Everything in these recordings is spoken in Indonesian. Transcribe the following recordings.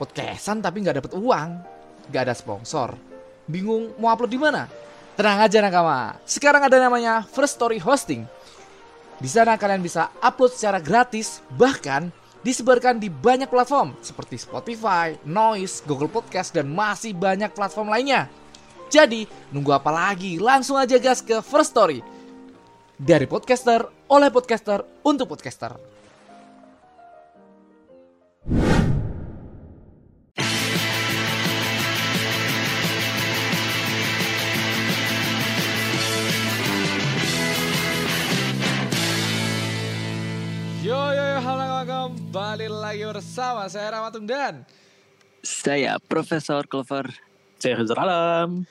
podcastan tapi nggak dapet uang, nggak ada sponsor, bingung mau upload di mana? Tenang aja nakama, sekarang ada namanya First Story Hosting. Di sana kalian bisa upload secara gratis, bahkan disebarkan di banyak platform seperti Spotify, Noise, Google Podcast, dan masih banyak platform lainnya. Jadi, nunggu apa lagi? Langsung aja gas ke First Story. Dari podcaster, oleh podcaster, untuk podcaster. Kembali lagi bersama saya Ramatung dan Saya Profesor Clover. Saya Khazar Alam.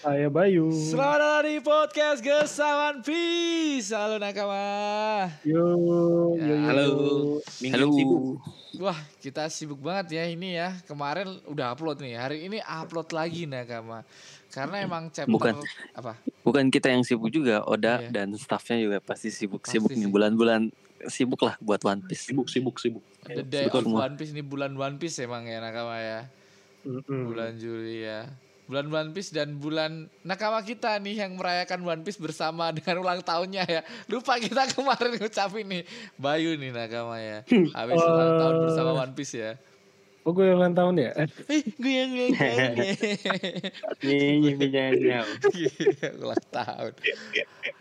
Saya Bayu. Selamat datang di podcast Gesawan Peace. Halo nakama. Yo, yo, yo. Halo. Minggu Halo. sibuk. Wah, kita sibuk banget ya ini ya. Kemarin udah upload nih. Hari ini upload lagi nakama. Karena emang chapter Bukan. apa? Bukan kita yang sibuk juga, Oda Iya. dan staffnya juga pasti sibuk-sibuk Pasti nih bulan-bulan sibuk lah buat One Piece. Sibuk, sibuk, sibuk. The Day betul of semua. One Piece ini bulan One Piece emang ya nakama ya. Mm-mm. Bulan Juli ya. Bulan One Piece dan bulan nakama kita nih yang merayakan One Piece bersama dengan ulang tahunnya ya. Lupa kita kemarin ngucapin nih Bayu nih nakama ya. Habis ulang tahun bersama One Piece ya. Oh, gue ulang tahun ya? Eh, gue yang ulang tahun ya. Nih, Iya, ulang tahun.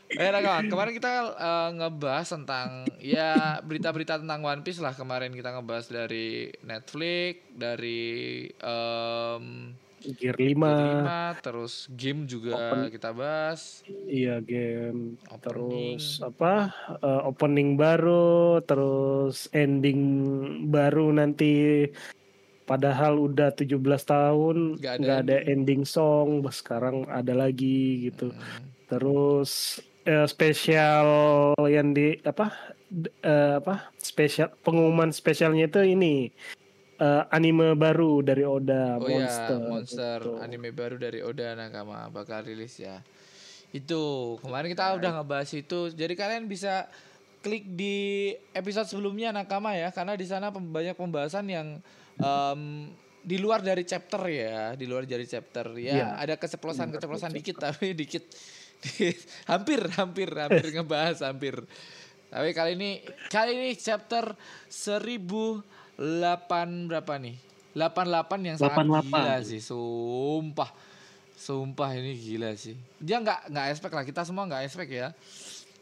Eh, nakama, kemarin kita eh, ngebahas tentang ya berita-berita tentang One Piece lah kemarin kita ngebahas dari Netflix, dari em, Gear 5. lima terus game juga Open. kita bahas Iya, game. Opening. Terus apa? eh, opening baru, terus ending baru nanti padahal udah 17 tahun Nggak ada ada, ending song, sekarang ada lagi gitu. Terus eh, spesial yang di apa? eh, apa? Spesial pengumuman spesialnya itu ini eh, anime baru dari Oda oh Monster. ya monster gitu. anime baru dari Oda Nakama bakal rilis ya itu kemarin kita udah ngebahas itu jadi kalian bisa klik di episode sebelumnya Nakama ya karena di sana banyak pembahasan yang em, di luar dari chapter ya di luar dari chapter ya Iya. ada keceplosan keceplosan dikit tapi dikit. Hampir hampir hampir ngebahas hampir. Tapi kali ini kali ini chapter 1008 berapa nih? 88 yang sangat 88. gila sih sumpah. Sumpah ini gila sih. Dia nggak nggak expect lah kita semua nggak expect ya.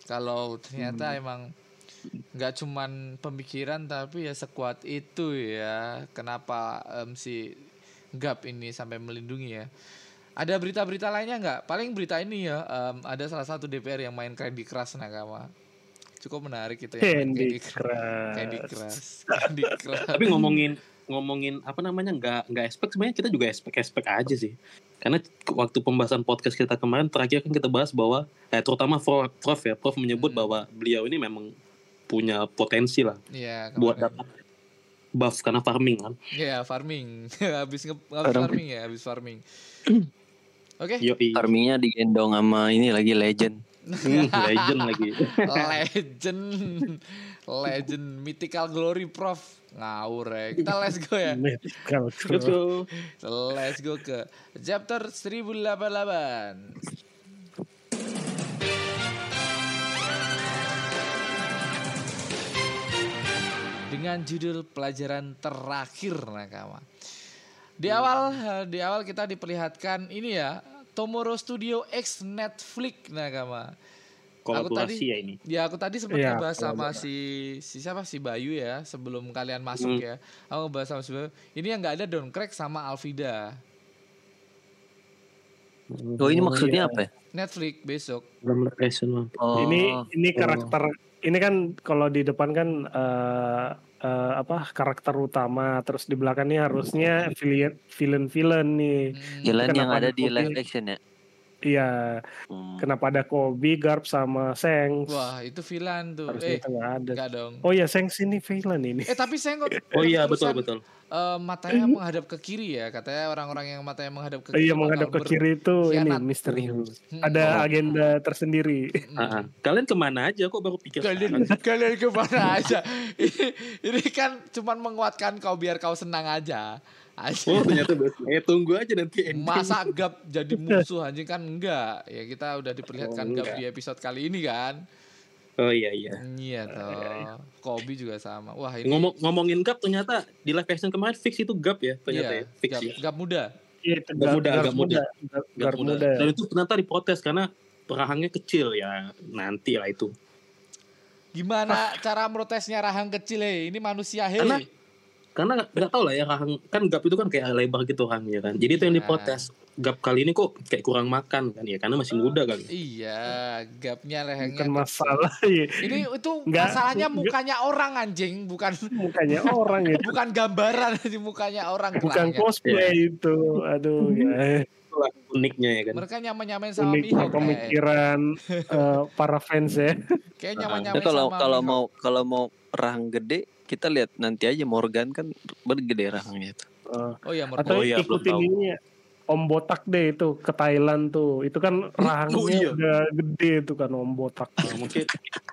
Kalau ternyata emang nggak cuman pemikiran tapi ya sekuat itu ya. Kenapa em, si Gap ini sampai melindungi ya? Ada berita-berita lainnya nggak? Paling berita ini ya em, ada salah satu DPR yang main Candy Crush nakama. Cukup menarik itu ya main Candy Crush. Crush. Candy Crush. Candy Crush. Tapi ngomongin ngomongin apa namanya nggak nggak expect sebenarnya kita juga expect expect aja sih. Karena waktu pembahasan podcast kita kemarin terakhir kan kita bahas bahwa eh, terutama Prof, Prof ya Prof menyebut Hmm. bahwa beliau ini memang punya potensi lah Iya, buat dapat buff karena farming kan. Iya, farming. habis nge habis Farming. farming ya, habis farming. Oke, Yoi. Farmingnya digendong sama ini lagi legend. Hmm, legend lagi. legend. Legend mythical glory prof. Ngawur ya. Kita let's go ya. Mythical go. Let's go ke chapter 1088. Dengan judul pelajaran terakhir nakama. Di awal eh, di awal kita diperlihatkan ini ya Tomorrow Studio X Netflix nakama. Aku tadi- Kolaborasi ya ini. Ya aku tadi sempat Iya, ngebahas sama si si siapa si Bayu ya sebelum kalian masuk Hmm. ya. Aku ngebahas sama si Bayu. Ini yang nggak ada Don Crack sama Alvida. Oh ini Oh, maksudnya apa ya? Netflix besok. Oh, ini ini karakter ini kan kalau di depan kan eh, eh, apa karakter utama terus di belakangnya harusnya villain villain villain nih. Jalan yang ada di live action ya. Iya Hmm. kenapa ada Kobe Garp sama Seng Wah itu villain tuh. harusnya Eh itu nggak ada enggak dong. oh ya Seng sini villain ini Eh tapi saya kok Oh iya betul betul. eh, matanya menghadap ke kiri ya katanya orang-orang yang matanya menghadap ke kiri iya menghadap ke kiri itu ini misterius Hmm. ada Oh. agenda tersendiri Hmm. Ah. Kalian ke mana aja kok baru pikir Kalian kalian ke mana aja? ini, ini kan cuman menguatkan kau biar kau senang aja. Anjing. Oh ternyata best. Eh tunggu aja nanti ending. Masa Gap jadi musuh anjing kan enggak. Ya kita udah diperlihatkan Oh, Gap di episode kali ini kan. Oh iya iya. Iya toh. Kobe juga sama. Wah ini Ngomong ngomongin gap ternyata di live action kemarin fix itu gap ya ternyata iya, ya. Fix Gap, ya. Gap muda. Iya, itu Agak muda, agak muda. Gap muda. Dan itu ternyata diprotes karena rahangnya kecil ya. Nanti lah itu. Gimana cara protesnya rahang kecil hei? Ini manusia hei. Karena- Karena nggak tahu lah ya rahang kan gap itu kan kayak lebar gitu rahangnya kan. Jadi itu yang Iya. diprotes. Gap kali ini kok kayak kurang makan kan ya karena masih muda kali. Iya, gapnya lehernya. Bukan masalah ya. Ini itu Nggak- masalahnya nggak- mukanya orang anjing, bukan Mukanya orang ya. bukan gambaran di mukanya orang. Bukan Rahangnya. cosplay itu. Aduh ya. Itulah uniknya ya kan. Mereka nyamain-nyamain sama Unik Mihawk. pemikiran eh, para fans ya. Kayak Ah, nyamain-nyamain Ya, kalau sama kalau Mihawk. mau kalau mau rahang gede kita lihat nanti aja Morgan kan bergede rahangnya itu. Eh, Oh iya, Morgan. atau Oh iya, ikutin ini ya. Om Botak deh itu ke Thailand tuh. Itu kan rahangnya Oh iya. udah gede tuh kan Om Botak. Nah, mungkin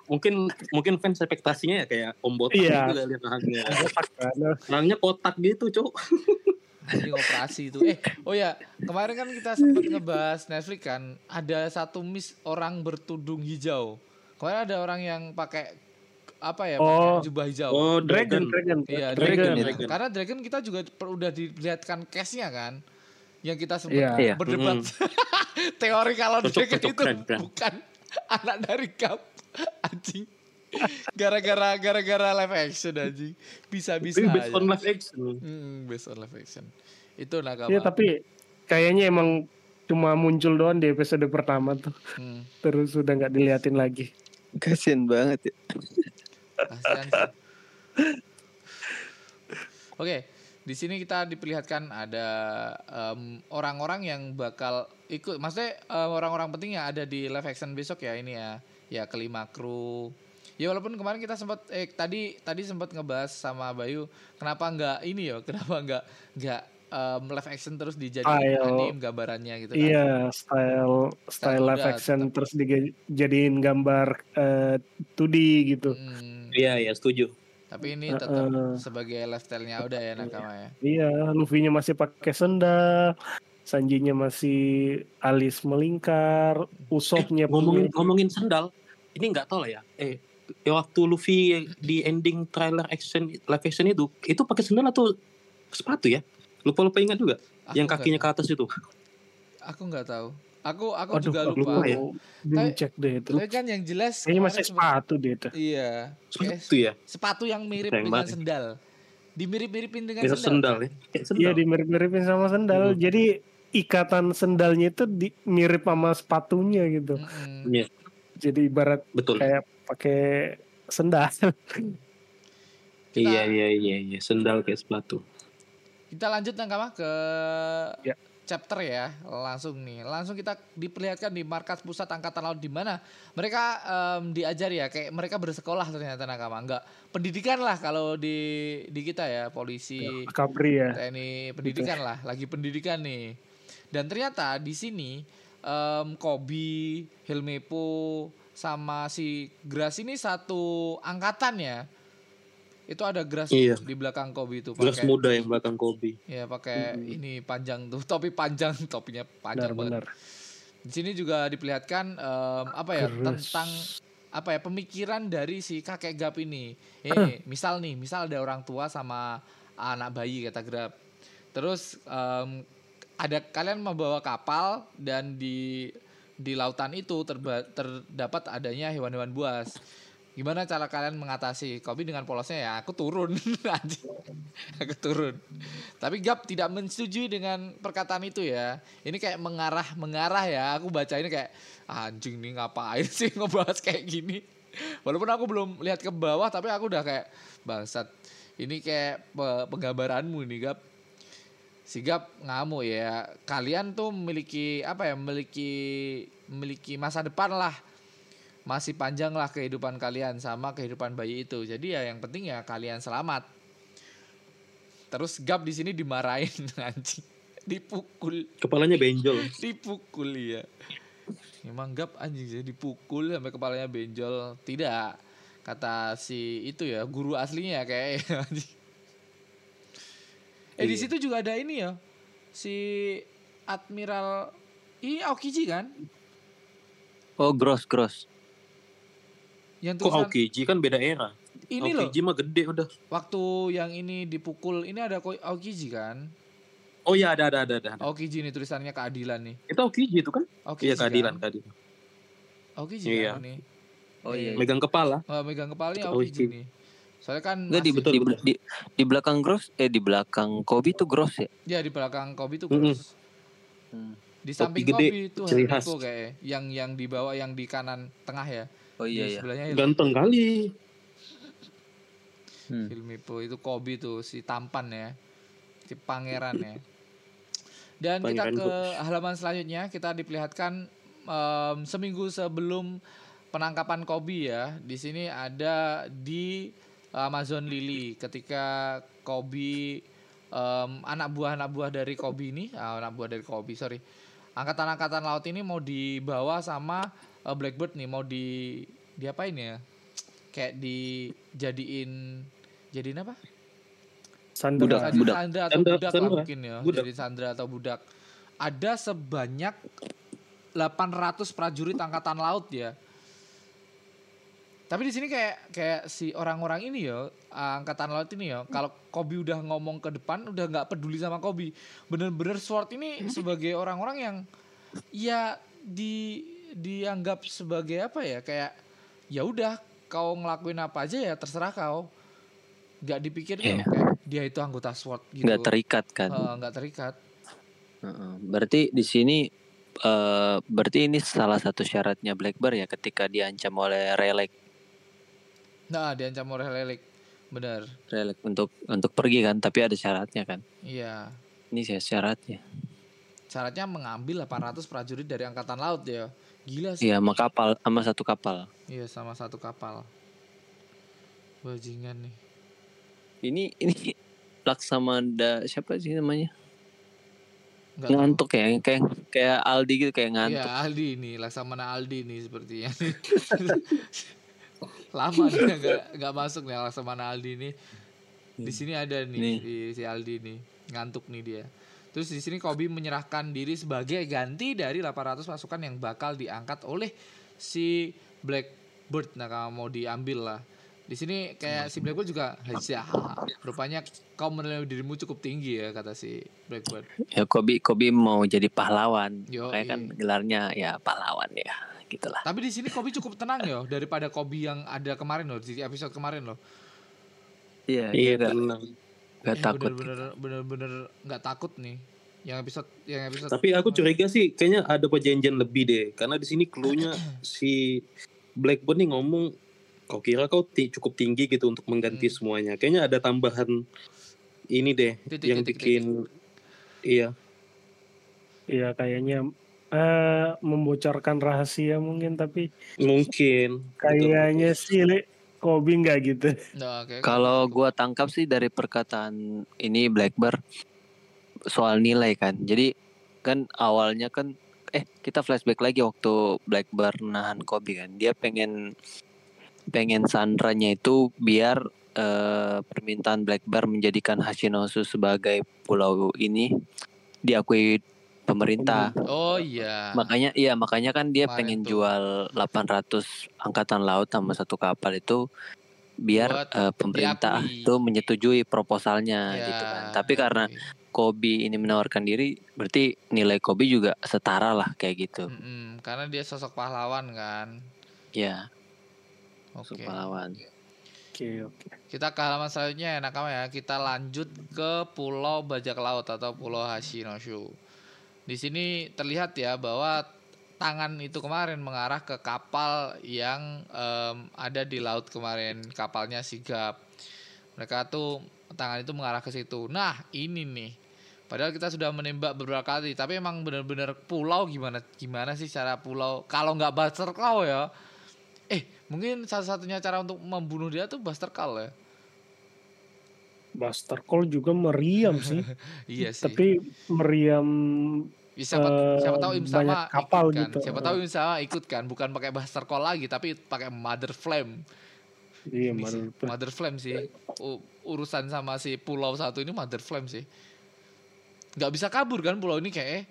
mungkin mungkin fans ekspektasinya ya kayak Om Botak Iya. gitu lihat rahangnya. Botak kan. Rahangnya kotak gitu, Cok. Anjing operasi itu. Eh, oh ya, kemarin kan kita sempat ngebahas Netflix kan, ada satu miss orang bertudung hijau. Kemarin ada orang yang pakai apa ya, Oh. pakai jubah hijau. Oh, Dragon, Dragon. Iya, Dragon, Dragon. Dragon. Karena Dragon kita juga per- udah dilihatkan case-nya kan. Yang kita sempat Iya. Iya. berdebat teori kalau Cocok, Dragon cocok, itu keren, keren. bukan anak dari Cup. Anjing. Gara-gara gara-gara live action anjing. Bisa-bisa Itu based aja. on live action. Hmm, based on live action. Itu nakama. Iya tapi kayaknya emang cuma muncul doang di episode pertama tuh. Hmm, Terus udah nggak diliatin lagi. Kasian banget ya. sih. Oke, di sini kita diperlihatkan ada orang-orang yang bakal ikut. Maksudnya em, orang-orang penting yang ada di live action besok ya ini ya. Ya kelima kru. Ya walaupun kemarin kita sempat eh tadi tadi sempat ngebahas sama Bayu kenapa nggak ini ya kenapa nggak nggak em, live action terus dijadiin anime gambarannya gitu kan. Iya, style style live udah action tetap. terus dijadiin gambar eh, 2D gitu. Hmm, Iya, iya, setuju. tapi ini Eh, tetap eh. sebagai lifestyle-nya udah ya nakama ya. Iya, Luffy-nya masih pakai sendal, Sanji-nya masih alis melingkar, Usopp-nya ngomongin punya- ngomongin sendal ini nggak tahu lah ya eh ya waktu Luffy di ending trailer action live action itu itu pakai sendal atau sepatu ya lupa lupa ingat juga Aku yang kakinya ke atas itu Aku nggak tahu. Aku aku Aduh, juga aku lupa. ya. Belum Tapi- cek deh itu. Tapi kan yang jelas Kayaknya masih sepatu dia itu. Iya. Sepatu ya sepatu yang mirip Keren dengan sendal. Dimirip-miripin dengan itu sendal. sendal ya sendal Iya, dimirip-miripin sama sendal. Hmm. Jadi ikatan sendalnya itu di, mirip sama sepatunya gitu. Mm-mm. Iya, Jadi ibarat betul kayak pakai sendal. iya iya iya iya sendal kayak sepatu Kita lanjut Nakama ke Ya. chapter ya. Langsung nih. Langsung kita diperlihatkan di markas pusat angkatan laut di mana mereka em, diajar ya kayak mereka bersekolah ternyata Nakama. Enggak pendidikan lah kalau di di kita ya, polisi Capri ya. TNI pendidikan lah, lagi pendidikan nih. Dan ternyata di sini em, Kobi, Hilmepo sama si Gras ini satu angkatan ya. Itu ada Gras Iya. di belakang Kobi itu gelas pakai muda yang belakang Kobe ya pakai ini panjang tuh, topi panjang, topinya panjang banget. Benar-benar. Di sini juga diperlihatkan em, apa ya tentang apa ya pemikiran dari si kakek Gap ini. Eh, misal nih, misal ada orang tua sama anak bayi kata Grab. Terus em, ada kalian membawa kapal dan di di lautan itu terba- terdapat adanya hewan-hewan buas. Gimana cara kalian mengatasi? Kobi dengan polosnya ya aku turun aku turun. Tapi Gap tidak menyetujui dengan perkataan itu ya. Ini kayak mengarah mengarah ya. Aku baca ini kayak anjing nih ngapain sih ngebahas kayak gini. Walaupun aku belum lihat ke bawah tapi aku udah kayak bangsat. Ini kayak pe- penggambaranmu nih Gap. Si Gap ngamuk ya. Kalian tuh memiliki apa ya? Memiliki memiliki masa depan lah masih panjang lah kehidupan kalian sama kehidupan bayi itu. Jadi ya yang penting ya kalian selamat. Terus Gap di sini dimarahin anjing. Dipukul, kepalanya benjol dipukul ya. Emang Gap anjing sih dipukul sampai kepalanya benjol. Tidak. Kata si itu ya guru aslinya kayak anjing. Eh di Iya. situ juga ada ini ya. Si Admiral ini Aokiji kan? Oh, gross, gross. Yang Kok tulisan Aokiji kan beda era. ini loh. Aokiji mah gede udah. Waktu yang ini dipukul ini ada Aokiji kan? Oh iya ada ada ada ada. Aokiji nih tulisannya keadilan nih. Itu Aokiji itu kan? Aokiji Iya keadilan Kan? keadilan. Aokiji Iya. kan ini. Oh iya. Megang kepala. Oh, megang kepalanya Aokiji Aokiji. nih. Soalnya kan Enggak di, masih- betul, di, betul. di, di belakang gross eh di belakang Kobe tuh gross ya. Ya di belakang Kobe tuh. Gross. Hmm. Di samping gede, Kobe itu ciri khas. Haribo kayak yang yang di bawah yang di kanan tengah ya. Oh iya di iya. Sebelahnya Ganteng kali. Hmm. Hilmipo itu Kobe tuh si tampan ya. Si pangeran ya. Dan kita Pangeran ke Coach. halaman selanjutnya kita diperlihatkan em, seminggu sebelum penangkapan Kobe ya. Di sini ada di Amazon Lily ketika Kobe em, anak buah anak buah dari Kobe ini, ah, anak buah dari Kobe, sorry. Angkatan-angkatan laut ini mau dibawa sama eh, Blackbird nih, mau di diapain ya? Kayak dijadiin jadiin apa? Sandra. Budak, Jadi budak. Sandra atau Sandra, budak lah Sandra. mungkin ya. Budak. Jadi Sandra atau budak. Ada sebanyak 800 prajurit angkatan laut ya. Tapi di sini kayak kayak si orang-orang ini ya, angkatan laut ini ya, kalau Kobe udah ngomong ke depan udah nggak peduli sama Kobe. Bener-bener Sword ini sebagai orang-orang yang ya di dianggap sebagai apa ya? Kayak ya udah kau ngelakuin apa aja ya terserah kau. Nggak dipikir Iya. kayak dia itu anggota SWAT gitu. Nggak terikat kan. Nggak terikat. Heeh. Berarti di sini eh berarti ini salah satu syaratnya Blackbird ya ketika diancam oleh Relic Nah, diancam oleh Lelik. Bener. Relic untuk untuk pergi kan, tapi ada syaratnya kan. Iya. Ini sih syaratnya. Syaratnya mengambil 800 prajurit dari angkatan laut ya. Gila sih. Iya, sama kapal sama satu kapal. Iya, sama satu kapal. Bajingan nih. Ini ini Laksamada siapa sih namanya? Nggak tahu. ngantuk ya, kayak kayak Aldi gitu kayak Iya, ngantuk. Aldi nih, Laksamana Aldi nih sepertinya. Lama dia nggak nggak masuk nih Laksamana Aldi nih. Di sini ada nih, Nih. di si Aldi nih, ngantuk nih dia. Terus di sini Kobe menyerahkan diri sebagai ganti dari 800 pasukan yang bakal diangkat oleh si Blackbird. Nah, kalau mau diambil lah. Di sini kayak si Blackbird juga Haja. Rupanya kau menilai dirimu cukup tinggi ya kata si Blackbird. Ya Kobe Kobe mau jadi pahlawan. Yo, Kayak kan gelarnya ya pahlawan ya, gitulah. Tapi di sini Kobe cukup tenang ya daripada Kobe yang ada kemarin loh di episode kemarin loh. Iya, Iya gak, tenang. gak Eh, takut. Bener-bener bener-bener nggak takut nih. Yang episode yang episode. Tapi aku curiga sih kayaknya ada perjanjian lebih deh. Karena di sini clue-nya si Blackburn nih ngomong kau kira kau ti- cukup tinggi gitu untuk mengganti Hmm. semuanya. Kayaknya ada tambahan ini deh Titik, yang titik, bikin iya. Iya kayaknya eh membocorkan rahasia mungkin tapi Mungkin kayaknya sih Le, Kobe nggak gitu. Nah, kayak- Kalau gua tangkap sih dari perkataan ini Blackbird soal nilai kan. Jadi kan awalnya kan eh kita flashback lagi waktu Blackbird nahan Kobe kan. Dia pengen pengen sandranya itu biar eh, permintaan Blackbird menjadikan Hashinosu sebagai pulau ini diakui pemerintah. Oh iya. Makanya iya makanya kan dia Kemarin pengen tuh. jual 800 angkatan laut sama satu kapal itu biar Buat eh, pemerintah itu menyetujui proposalnya Ya, gitu kan. Tapi karena oke. Kobe ini menawarkan diri berarti nilai Kobe juga setara lah kayak gitu. Mm-mm, karena dia sosok pahlawan kan. Ya, Oke. okay. pahlawan. Oke oke. Kita ke halaman selanjutnya ya nakama ya. Kita lanjut ke Pulau Bajak Laut atau Pulau Hashinoshu. Di sini terlihat ya bahwa tangan itu kemarin mengarah ke kapal yang em, ada di laut kemarin, kapalnya sigap. Mereka tuh tangan itu mengarah ke situ. Nah, ini nih. Padahal kita sudah menembak beberapa kali, tapi emang bener-bener pulau gimana gimana sih cara pulau? Kalau nggak Buster Claw ya, eh mungkin satu-satunya cara untuk membunuh dia tuh Buster Claw ya. Buster Call juga meriam sih. Iya sih. Tapi meriam Ya, siapa, eh, siapa tahu Im sama kapal ikut kan. gitu. Siapa tahu Im sama ikut kan, bukan pakai Buster Call lagi tapi pakai Mother Flame. iya Ini sih, menurut Mother Flame sih. Oh, urusan sama si pulau satu ini Mother Flame sih. Nggak bisa kabur kan pulau ini kayak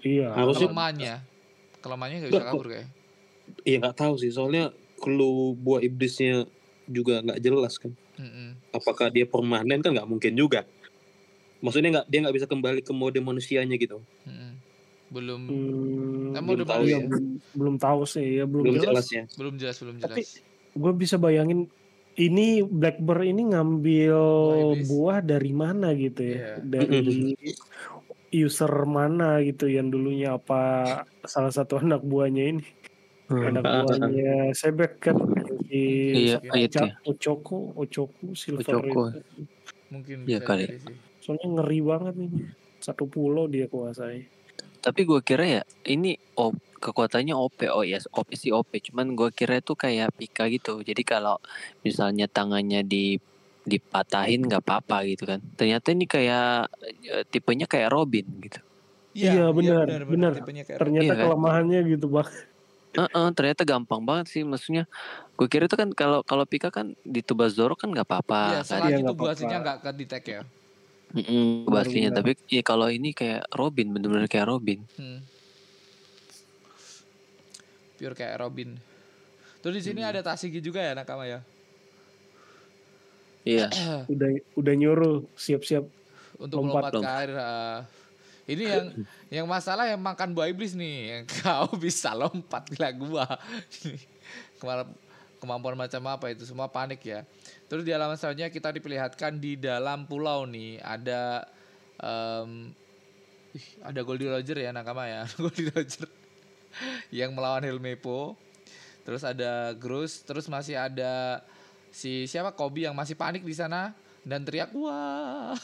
Iya. Harusnya- kelemahannya. Kelemahannya nggak bisa kabur kayak. Iya nggak tahu sih, soalnya clue buah iblisnya juga nggak jelas kan. Mm-mm. Apakah dia permanen kan nggak mungkin juga. Maksudnya nggak dia nggak bisa kembali ke mode manusianya gitu. Mm-mm. Belum Hmm, Emang belum tahu iya, ya? belum, belum tahu sih ya belum, Belum jelas. jelas ya. belum jelas belum Tapi jelas. gue bisa bayangin ini Blackbird ini ngambil Buah iblis. buah dari mana gitu ya? Iya. Dari user mana gitu yang dulunya apa salah satu anak buahnya ini anak buahnya Sebek kan si Iya, siapa? itu ya. Ochoko Ochoku Silver Ochoko. itu. Mungkin Iya bisa kali. sih. soalnya ngeri banget ini satu pulau dia kuasai Tapi gue kira ya ini op, kekuatannya OP. Oh ya, OP sih OP. Cuman gue kira itu kayak Pika gitu. Jadi kalau misalnya tangannya di dipatahin nggak apa-apa gitu kan. Ternyata ini kayak eh, tipenya kayak Robin gitu. Iya, benar, benar. Tipenya kayak ternyata Iya kan? kelemahannya gitu bang Heeh, ternyata gampang banget sih maksudnya. Gue kira itu kan kalau kalau Pika kan ditubas Zoro kan nggak apa-apa Iya, kan. selagi Iya, itu nggak ke detect ya. Mm-mm, Baru aslinya. benar. Tapi ya kalau ini kayak Robin bener-bener kayak Robin. Hmm. Pure kayak Robin. Terus di sini Hmm. ada Tasigi juga ya nakama ya. Iya. udah udah nyuruh siap-siap Untuk Lompat, melompat ke air. ah. ini yang yang masalah yang makan buah iblis nih. Kau bisa lompat gila gua. Kemar- Kemampuan macam apa itu semua panik ya. Terus di halaman selanjutnya kita diperlihatkan di dalam pulau nih ada ih, ada Goldie Roger ya nakama ya. Goldie Roger yang melawan Helmepo. Terus ada Grus, terus masih ada si siapa Kobi yang masih panik di sana dan teriak wah.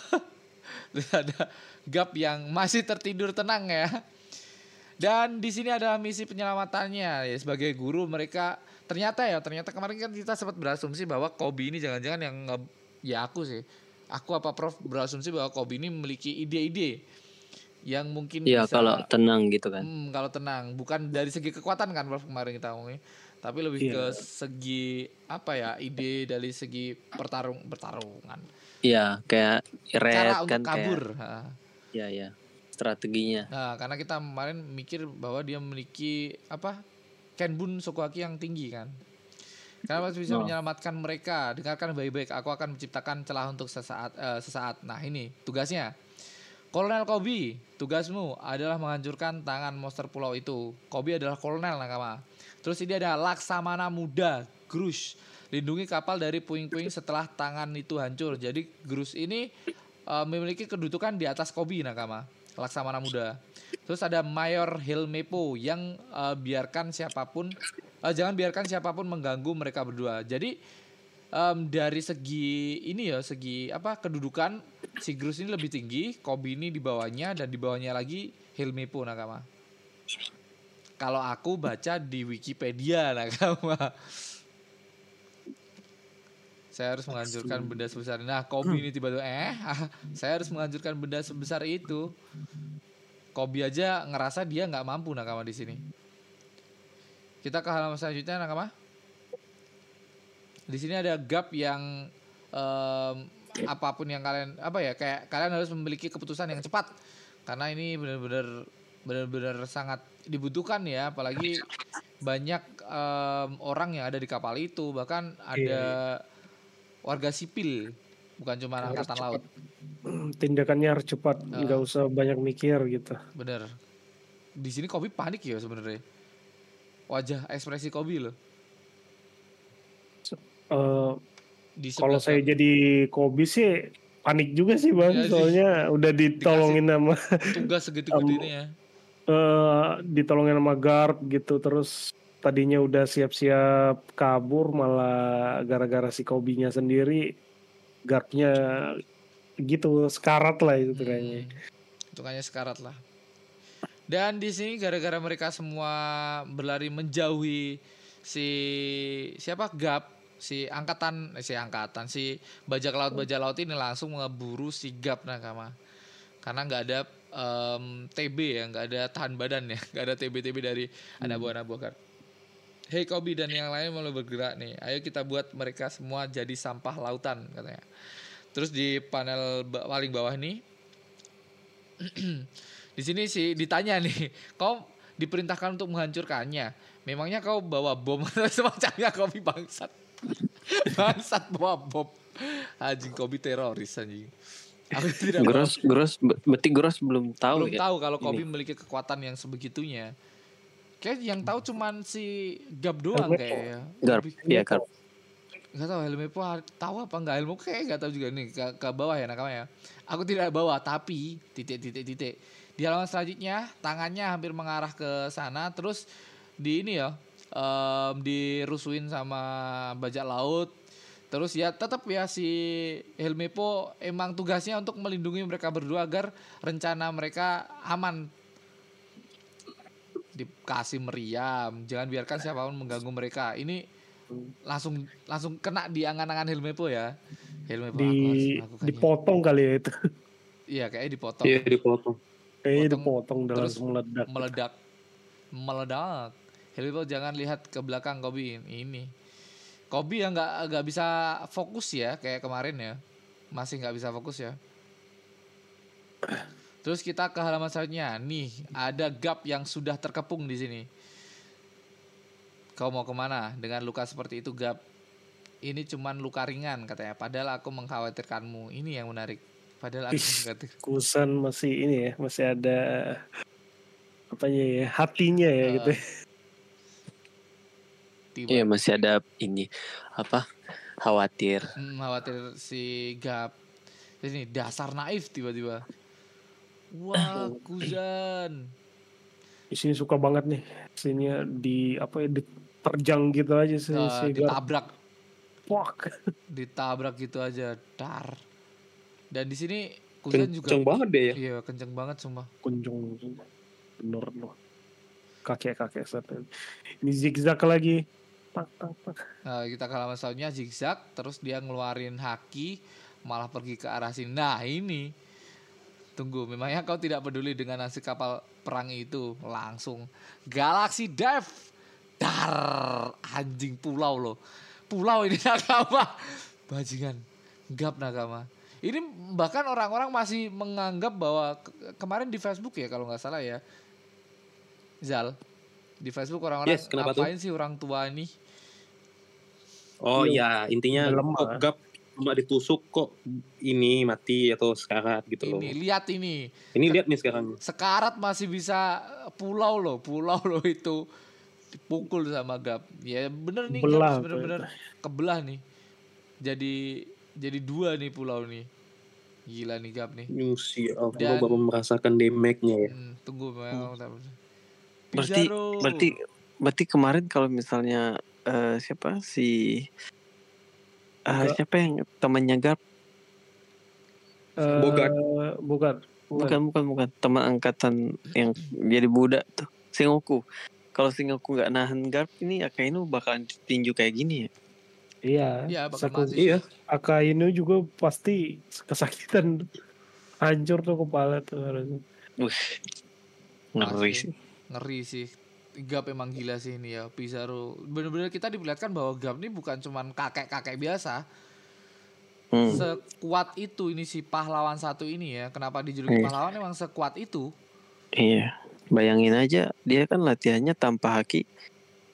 Terus ada Gap yang masih tertidur tenang ya. Dan di sini ada misi penyelamatannya ya sebagai guru mereka ternyata ya ternyata kemarin kan kita sempat berasumsi bahwa Kobi ini jangan-jangan yang ya aku sih aku apa Prof berasumsi bahwa Kobi ini memiliki ide-ide yang mungkin Iya bisa kalau tenang gitu kan. Hmm, kalau tenang, bukan dari segi kekuatan kan Prof kemarin kita ngomongin, tapi lebih Iya. ke segi apa ya ide dari segi pertarung pertarungan, Iya kayak red cara kan untuk kabur. Iya iya. Strateginya. Nah, karena kita kemarin mikir bahwa dia memiliki apa Kenbun Sokuhaki yang tinggi kan. Karena harus bisa Oh. menyelamatkan mereka. Dengarkan baik-baik. Aku akan menciptakan celah untuk sesaat eh, sesaat. Nah ini tugasnya. Kolonel Kobi, tugasmu adalah menghancurkan tangan monster pulau itu. Kobi adalah kolonel nakama. Terus ini ada Laksamana Muda, Grush. Lindungi kapal dari puing-puing setelah tangan itu hancur. Jadi Grush ini eh, memiliki kedudukan di atas Kobi nakama. Laksamana Muda. Terus ada Mayor Hilmepo yang eh, biarkan siapa pun eh, jangan biarkan siapa pun mengganggu mereka berdua. Jadi em, dari segi ini ya segi apa kedudukan si Grus ini lebih tinggi, Kobe ini di bawahnya dan di bawahnya lagi Hilmepo nakama. Kalau aku baca di Wikipedia nakama. Saya harus menghancurkan benda sebesar Nah, Kobe ini tiba-tiba eh saya harus menghancurkan benda sebesar itu. Kobe aja ngerasa dia nggak mampu nakama di sini. Kita ke halaman selanjutnya nakama. Di sini ada gap yang em, apa pun yang kalian apa ya kayak kalian harus memiliki keputusan yang cepat karena ini benar-benar benar-benar sangat dibutuhkan ya apalagi banyak em, orang yang ada di kapal itu bahkan ada warga sipil bukan cuma Harus angkatan cepat. laut. Tindakannya harus cepat Ah. nggak usah banyak mikir gitu. Bener. Di sini Kobi panik ya sebenarnya. Wajah ekspresi Kobi loh. Eh, di kalau saya jadi Kobi sih panik juga sih bang. Sih. soalnya udah ditolongin sama tugas segitu gedenya eh ditolongin sama guard gitu terus tadinya udah siap-siap kabur malah gara-gara si Kobinya sendiri guardnya gitu sekarat lah itu kayaknya Hmm, itu kayaknya sekarat lah. Dan di sini gara-gara mereka semua berlari menjauhi si siapa Gap, si angkatan eh, si angkatan si bajak laut bajak laut ini langsung ngeburu si Gap nakama. Karena nggak ada em, TB ya, nggak ada tahan badan ya, nggak ada TB TB dari anak buah anak buah Hey Kobi dan yang lain mulai bergerak nih. Ayo kita buat mereka semua jadi sampah lautan katanya. Terus di panel paling bawah nih di sini sih ditanya nih, kau diperintahkan untuk menghancurkannya. Memangnya kau bawa bom atau semacamnya Kobi bangsat. bangsat bawa bom. Anjing Kobi teroris anjing. Aku tidak bawa- Gross, gross, be- berarti gross belum tahu belum ya. tahu kalau Kobe Ini. memiliki kekuatan yang sebegitunya. Kayak yang tahu cuman si Gab doang Helmepo. kayaknya. Garp, ya Garp. Gak tahu Helmepo tahu apa enggak Helmepo kayak gak tahu juga nih ke, ke bawah ya nakama ya. Aku tidak bawa tapi titik titik titik. Di halaman selanjutnya tangannya hampir mengarah ke sana terus di ini ya em, dirusuin sama bajak laut. Terus ya tetap ya si Helmepo emang tugasnya untuk melindungi mereka berdua agar rencana mereka aman. Dikasih meriam, jangan biarkan siapa pun mengganggu mereka. Ini langsung langsung kena di angan-angan Helmepo ya. Helmepo di aku harus melakukannya. dipotong kali ya itu Iya kayaknya dipotong. Iya dipotong. kayaknya Potong, dipotong dan terus meledak meledak meledak Helmepo jangan lihat ke belakang Kobi ini Kobi yang nggak nggak bisa fokus ya kayak kemarin ya masih nggak bisa fokus ya terus kita ke halaman selanjutnya nih ada gap yang sudah terkepung di sini kau mau ke mana dengan luka seperti itu gap ini cuman luka ringan katanya padahal aku mengkhawatirkanmu ini yang menarik padahal aku Ih. mengkhawatir Kusan masih ini ya masih ada apanya ya hatinya ya Eh, gitu tiba Iya masih ada ini apa khawatir. Hmm, khawatir si Gap. Ini dasar naif tiba-tiba. Wah, Kuzan. di sini suka banget nih sini di apa ya diterjang gitu aja si, Eh, si Gar- ditabrak, Fuck. ditabrak gitu aja, dar. Dan di sini Kuzan juga Kenceng banget deh ya. Iya, kenceng banget sumpah. kunjung bener loh kakek kakek set ini zigzag lagi tak tak tak Nah, kita ke halaman selanjutnya zigzag, terus dia ngeluarin haki, malah pergi ke arah sini. Nah, ini. Tunggu, memangnya kau tidak peduli dengan nasib kapal perang itu? Langsung Galaxy Dive. Dar, anjing pulau loh. Pulau ini nakama. Bajingan. Gap nakama. Ini bahkan orang-orang masih menganggap bahwa ke- kemarin di Facebook ya kalau nggak salah ya. Zal, di Facebook orang-orang Yes, kenapa tuh? ngapain sih orang tua ini? Oh Iya. intinya kok gap cuma ditusuk kok ini mati atau sekarat gitu loh. Ini lihat ini. Ini lihat nih sekarang. Sekarat masih bisa pulau loh, pulau loh itu dipukul sama Gap. Ya bener nih Belah Gap bener-bener kebelah nih. Jadi jadi dua nih pulau nih. Gila nih Gap nih. Yusi, Allah Dan- bapak merasakan damage-nya ya. Hmm, tunggu memang. Berarti Pizarro. berarti berarti kemarin kalau misalnya eh, siapa si Enggak. siapa yang temannya Garp Eh, Bogart. bukan bukan bukan bukan. Teman angkatan yang jadi budak tuh. Sengoku. Kalau Sengoku nggak nahan Garp ini Akainu bakalan tinju kayak gini ya? Iya. Iya, bakal Saku-. Iya, Akainu juga pasti kesakitan hancur tuh kepala tuh harusnya. Wih, ngeri sih. Ngeri sih. Gap emang gila sih ini ya Pizarro. Bener-bener kita diperlihatkan bahwa Gap ini bukan cuman kakek-kakek biasa. Hmm. Sekuat itu ini si pahlawan satu ini ya. Kenapa dijuluki Iya. pahlawan emang sekuat itu. Iya, bayangin aja dia kan latihannya tanpa haki